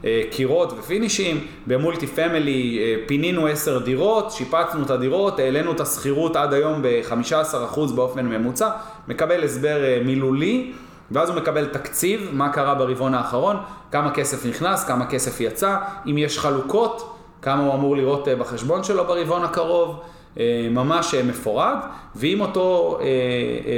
אה, קירות ופינישים, ב multi family אה, פינינו עשר דירות, שיפצנו את הדירות, העלינו את השכירות עד היום ב-15% באופן ממוצע, מקבל הסבר אה, מילולי. ואז הוא מקבל תקציב, מה קרה ברבעון האחרון, כמה כסף נכנס, כמה כסף יצא, אם יש חלוקות, כמה הוא אמור לראות בחשבון שלו ברבעון הקרוב, ממש מפורד, ואם אותו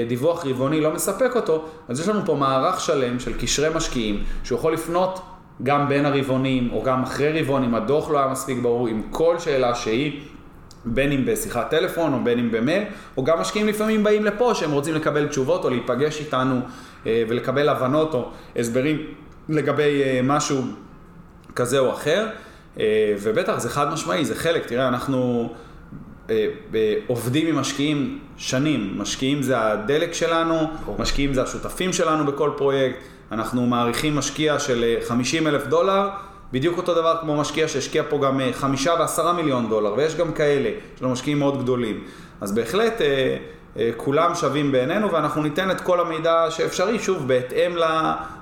דיווח רבעוני לא מספק אותו, אז יש לנו פה מערך שלם של קשרי משקיעים, שהוא יכול לפנות גם בין הרבעונים או גם אחרי רבעון, אם הדוח לא היה מספיק ברור, עם כל שאלה שהיא, בין אם בשיחת טלפון או בין אם במייל, או גם משקיעים לפעמים באים לפה שהם רוצים לקבל תשובות או להיפגש איתנו אה, ולקבל הבנות או הסברים לגבי אה, משהו כזה או אחר. אה, ובטח זה חד משמעי, זה חלק, תראה, אנחנו עובדים עם משקיעים שנים, משקיעים זה הדלק שלנו, משקיעים זה השותפים שלנו בכל פרויקט. אנחנו מעריכים משקיע של 50 אה, אלף דולר, בדיוק אותו דבר כמו משקיע שהשקיע פה גם אה, חמישה ועשרה מיליון דולר, ויש גם כאלה, יש לנו משקיעים מאוד גדולים. אז בהחלט אה, כולם שווים בעינינו, ואנחנו ניתן את כל המידע שאפשרי, שוב, בהתאם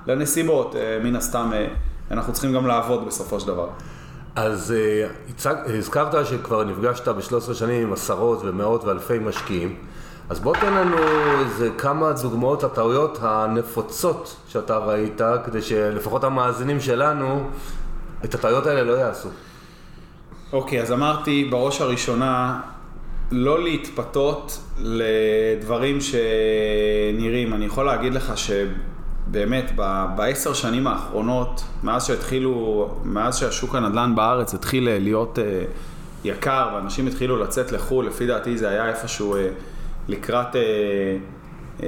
לנסיבות, מן הסתם אנחנו צריכים גם לעבוד בסופו של דבר. אז הצג, הזכרת שכבר נפגשת ב-13 שנים עם עשרות ומאות ואלפי משקיעים. אז בוא תן לנו איזה כמה דוגמאות לטעויות הנפוצות שאתה ראית, כדי שלפחות המאזינים שלנו את הטעויות האלה לא יעשו. אוקיי, okay, אז אמרתי בראש הראשונה, לא להתפתות לדברים שנראים. אני יכול להגיד לך שבאמת בעשר שנים האחרונות, מאז שהתחילו, מאז שהשוק הנדל"ן בארץ התחיל להיות אה, יקר ואנשים התחילו לצאת לחו"ל, לפי דעתי זה היה איפשהו... אה, לקראת אה, אה,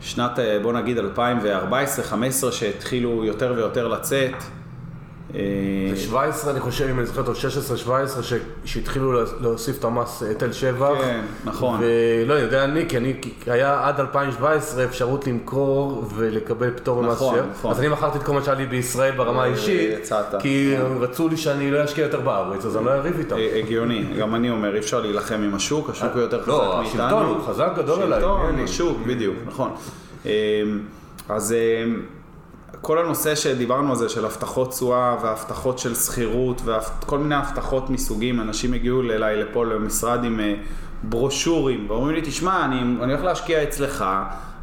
שנת, אה, בוא נגיד 2014-2015, שהתחילו יותר ויותר לצאת. ב-17 אני חושב, אם אני זוכר טוב, 16-17, שהתחילו להוסיף את המס היטל שבח. כן, נכון. ולא, אני יודע אני, כי אני, היה עד 2017 אפשרות למכור ולקבל פטור ממס נכון, שבח. נכון. אז אני מכרתי את כל מה שהיה לי בישראל ברמה האישית. יצאת. כי רצו לי שאני לא אשקיע יותר בארץ, אז אני לא אריב איתם. הגיוני, גם אני אומר, אי אפשר להילחם עם השוק, השוק הוא יותר חזק מאיתנו. לא, השלטון הוא חזק גדול עליי. שלטון, השוק, בדיוק, נכון. אז... כל הנושא שדיברנו על זה של הבטחות תשואה והבטחות של שכירות וכל מיני הבטחות מסוגים, אנשים הגיעו אליי לפה למשרד עם אה, ברושורים ואומרים לי, תשמע, אני, אני הולך להשקיע אצלך,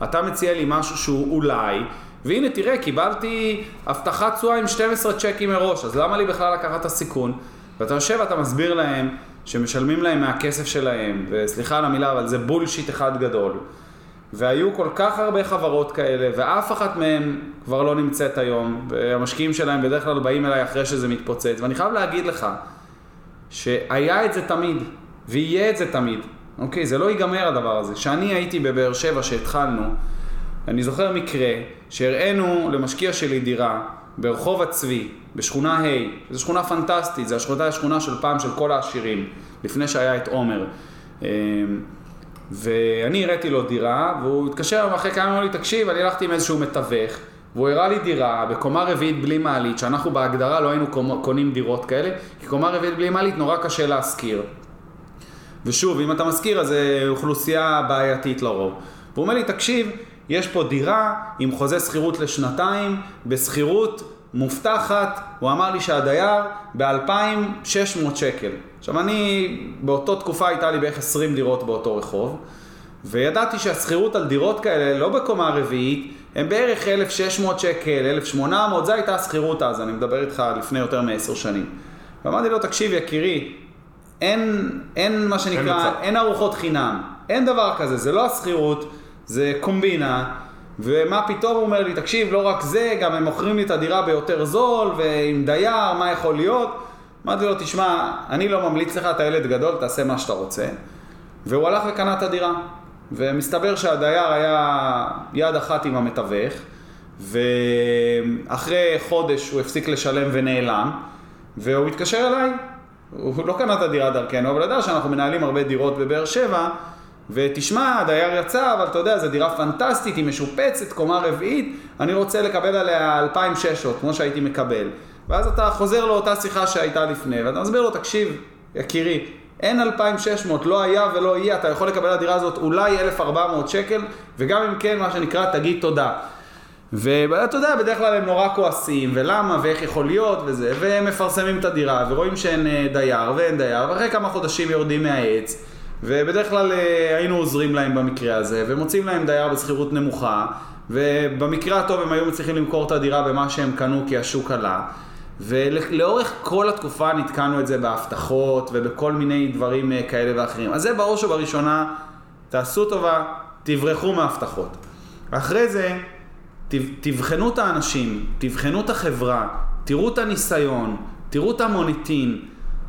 אתה מציע לי משהו שהוא אולי, והנה תראה, קיבלתי הבטחת תשואה עם 12 צ'קים מראש, אז למה לי בכלל לקחת את הסיכון? ואתה יושב ואתה מסביר להם שמשלמים להם מהכסף שלהם, וסליחה על המילה, אבל זה בולשיט אחד גדול. והיו כל כך הרבה חברות כאלה, ואף אחת מהן כבר לא נמצאת היום, והמשקיעים שלהם בדרך כלל באים אליי אחרי שזה מתפוצץ, ואני חייב להגיד לך, שהיה את זה תמיד, ויהיה את זה תמיד, אוקיי? זה לא ייגמר הדבר הזה. כשאני הייתי בבאר שבע שהתחלנו, אני זוכר מקרה שהראינו למשקיע שלי דירה ברחוב הצבי, בשכונה ה', זו שכונה פנטסטית, זו השכונה, השכונה של פעם של כל העשירים, לפני שהיה את עומר. ואני הראיתי לו דירה, והוא התקשר אחרי כמה ימים, אמר לי, תקשיב, אני הלכתי עם איזשהו מתווך, והוא הראה לי דירה בקומה רביעית בלי מעלית, שאנחנו בהגדרה לא היינו קונים דירות כאלה, כי קומה רביעית בלי מעלית נורא קשה להשכיר. ושוב, אם אתה משכיר אז זה אוכלוסייה בעייתית לרוב. והוא אומר לי, תקשיב, יש פה דירה עם חוזה שכירות לשנתיים, בשכירות מובטחת, הוא אמר לי שהדייר ב-2,600 שקל. עכשיו אני, באותו תקופה הייתה לי בערך 20 דירות באותו רחוב, וידעתי שהשכירות על דירות כאלה, לא בקומה רביעית, הם בערך 1,600 שקל, 1,800, זו הייתה השכירות אז, אני מדבר איתך לפני יותר מעשר שנים. ואמרתי לו, תקשיב יקירי, אין, אין מה שנקרא, אין, אין ארוחות חינם, אין דבר כזה, זה לא השכירות, זה קומבינה. ומה פתאום הוא אומר לי, תקשיב, לא רק זה, גם הם מוכרים לי את הדירה ביותר זול, ועם דייר, מה יכול להיות? אמרתי לו, תשמע, אני לא ממליץ לך, אתה ילד גדול, תעשה מה שאתה רוצה. והוא הלך וקנה את הדירה. ומסתבר שהדייר היה יד אחת עם המתווך, ואחרי חודש הוא הפסיק לשלם ונעלם, והוא התקשר אליי. הוא לא קנה את הדירה דרכנו, אבל ידע שאנחנו מנהלים הרבה דירות בבאר שבע, ותשמע, הדייר יצא, אבל אתה יודע, זו דירה פנטסטית, היא משופצת, קומה רביעית, אני רוצה לקבל עליה 2,600, כמו שהייתי מקבל. ואז אתה חוזר לאותה שיחה שהייתה לפני, ואתה מסביר לו, תקשיב, יקירי, אין 2,600, לא היה ולא יהיה, אתה יכול לקבל הדירה הזאת אולי 1,400 שקל, וגם אם כן, מה שנקרא, תגיד תודה. ואתה יודע, בדרך כלל הם נורא כועסים, ולמה, ואיך יכול להיות, וזה, והם מפרסמים את הדירה, ורואים שאין אה, דייר, ואין דייר, ואחרי כמה חודשים יורדים מהעץ, ובדרך כלל אה, היינו עוזרים להם במקרה הזה, ומוצאים להם דייר בשכירות נמוכה, ובמקרה הטוב הם היו מצליחים למכור את הדירה במה שהם קנו כי השוק עלה. ולאורך כל התקופה נתקענו את זה בהבטחות ובכל מיני דברים אה, כאלה ואחרים. אז זה בראש ובראשונה, תעשו טובה, תברחו מהבטחות. אחרי זה, תבחנו את האנשים, תבחנו את החברה, תראו את הניסיון, תראו את המוניטין.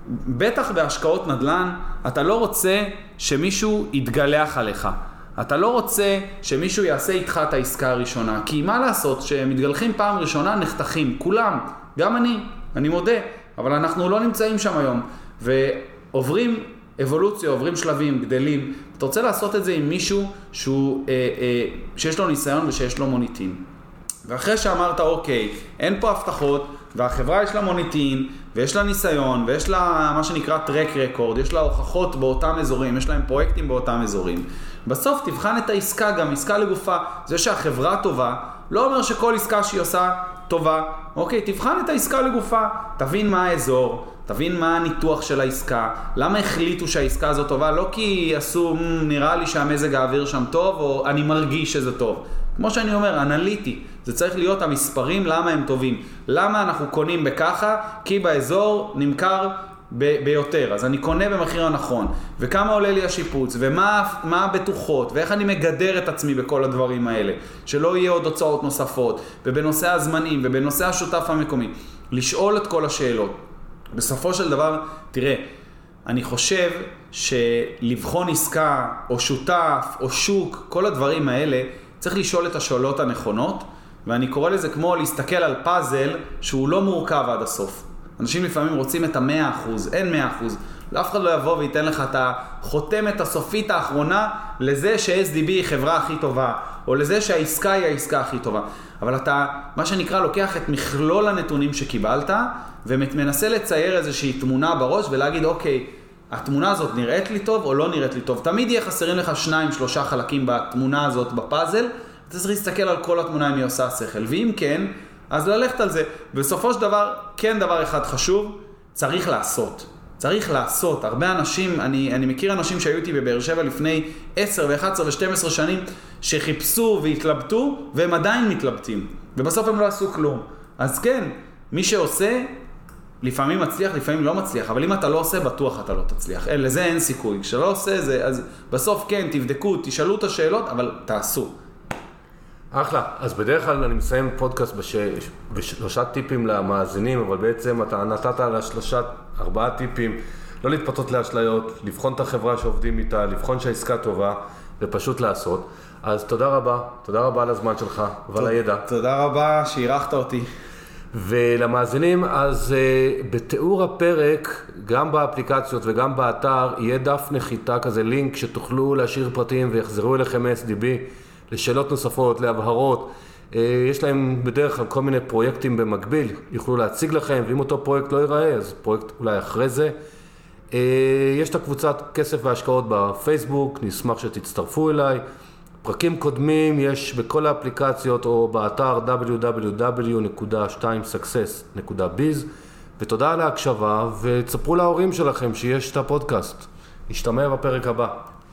בטח בהשקעות נדל"ן, אתה לא רוצה שמישהו יתגלח עליך. אתה לא רוצה שמישהו יעשה איתך את העסקה הראשונה, כי מה לעשות, שמתגלחים פעם ראשונה נחתכים, כולם, גם אני, אני מודה, אבל אנחנו לא נמצאים שם היום, ועוברים אבולוציה, עוברים שלבים, גדלים, אתה רוצה לעשות את זה עם מישהו שהוא, אה, אה, שיש לו ניסיון ושיש לו מוניטין. ואחרי שאמרת, אוקיי, אין פה הבטחות, והחברה יש לה מוניטין, ויש לה ניסיון, ויש לה מה שנקרא טרק רקורד, יש לה הוכחות באותם אזורים, יש להם פרויקטים באותם אזורים. בסוף תבחן את העסקה גם, עסקה לגופה. זה שהחברה טובה, לא אומר שכל עסקה שהיא עושה טובה. אוקיי, תבחן את העסקה לגופה, תבין מה האזור, תבין מה הניתוח של העסקה, למה החליטו שהעסקה הזאת טובה, לא כי עשו, נראה לי שהמזג האוויר שם טוב, או אני מרגיש שזה טוב. כמו שאני אומר, אנליטי. זה צריך להיות המספרים, למה הם טובים. למה אנחנו קונים בככה? כי באזור נמכר ב- ביותר, אז אני קונה במחיר הנכון, וכמה עולה לי השיפוץ, ומה הבטוחות, ואיך אני מגדר את עצמי בכל הדברים האלה, שלא יהיה עוד הוצאות נוספות, ובנושא הזמנים, ובנושא השותף המקומי, לשאול את כל השאלות. בסופו של דבר, תראה, אני חושב שלבחון עסקה, או שותף, או שוק, כל הדברים האלה, צריך לשאול את השאלות הנכונות, ואני קורא לזה כמו להסתכל על פאזל שהוא לא מורכב עד הסוף. אנשים לפעמים רוצים את המאה אחוז, אין מאה אחוז. אף אחד לא יבוא וייתן לך את החותמת הסופית האחרונה לזה ש-SDB היא חברה הכי טובה, או לזה שהעסקה היא העסקה הכי טובה. אבל אתה, מה שנקרא, לוקח את מכלול הנתונים שקיבלת, ומנסה לצייר איזושהי תמונה בראש ולהגיד, אוקיי, התמונה הזאת נראית לי טוב או לא נראית לי טוב. תמיד יהיה חסרים לך שניים, שלושה חלקים בתמונה הזאת בפאזל, אתה צריך להסתכל על כל התמונה אם היא עושה שכל. ואם כן, אז ללכת על זה. בסופו של דבר, כן דבר אחד חשוב, צריך לעשות. צריך לעשות. הרבה אנשים, אני, אני מכיר אנשים שהיו איתי בבאר שבע לפני 10 ו-11 ו-12 שנים, שחיפשו והתלבטו, והם עדיין מתלבטים. ובסוף הם לא עשו כלום. אז כן, מי שעושה, לפעמים מצליח, לפעמים לא מצליח, אבל אם אתה לא עושה, בטוח אתה לא תצליח. לזה אין סיכוי. כשלא עושה זה, אז בסוף כן, תבדקו, תשאלו את השאלות, אבל תעשו. אחלה. אז בדרך כלל אני מסיים פודקאסט בש... בשלושה טיפים למאזינים, אבל בעצם אתה נתת על השלושה, ארבעה טיפים, לא להתפתות לאשליות, לבחון את החברה שעובדים איתה, לבחון שהעסקה טובה, ופשוט לעשות. אז תודה רבה, תודה רבה על הזמן שלך ועל הידע. תודה רבה שאירחת אותי. ולמאזינים, אז uh, בתיאור הפרק, גם באפליקציות וגם באתר, יהיה דף נחיתה כזה, לינק שתוכלו להשאיר פרטים ויחזרו אליכם SDB. לשאלות נוספות, להבהרות. אה, יש להם בדרך כלל כל מיני פרויקטים במקביל, יוכלו להציג לכם, ואם אותו פרויקט לא ייראה, אז פרויקט אולי אחרי זה. אה, יש את הקבוצת כסף והשקעות בפייסבוק, נשמח שתצטרפו אליי. פרקים קודמים יש בכל האפליקציות או באתר www.2success.biz ותודה על ההקשבה ותספרו להורים שלכם שיש את הפודקאסט. נשתמע בפרק הבא.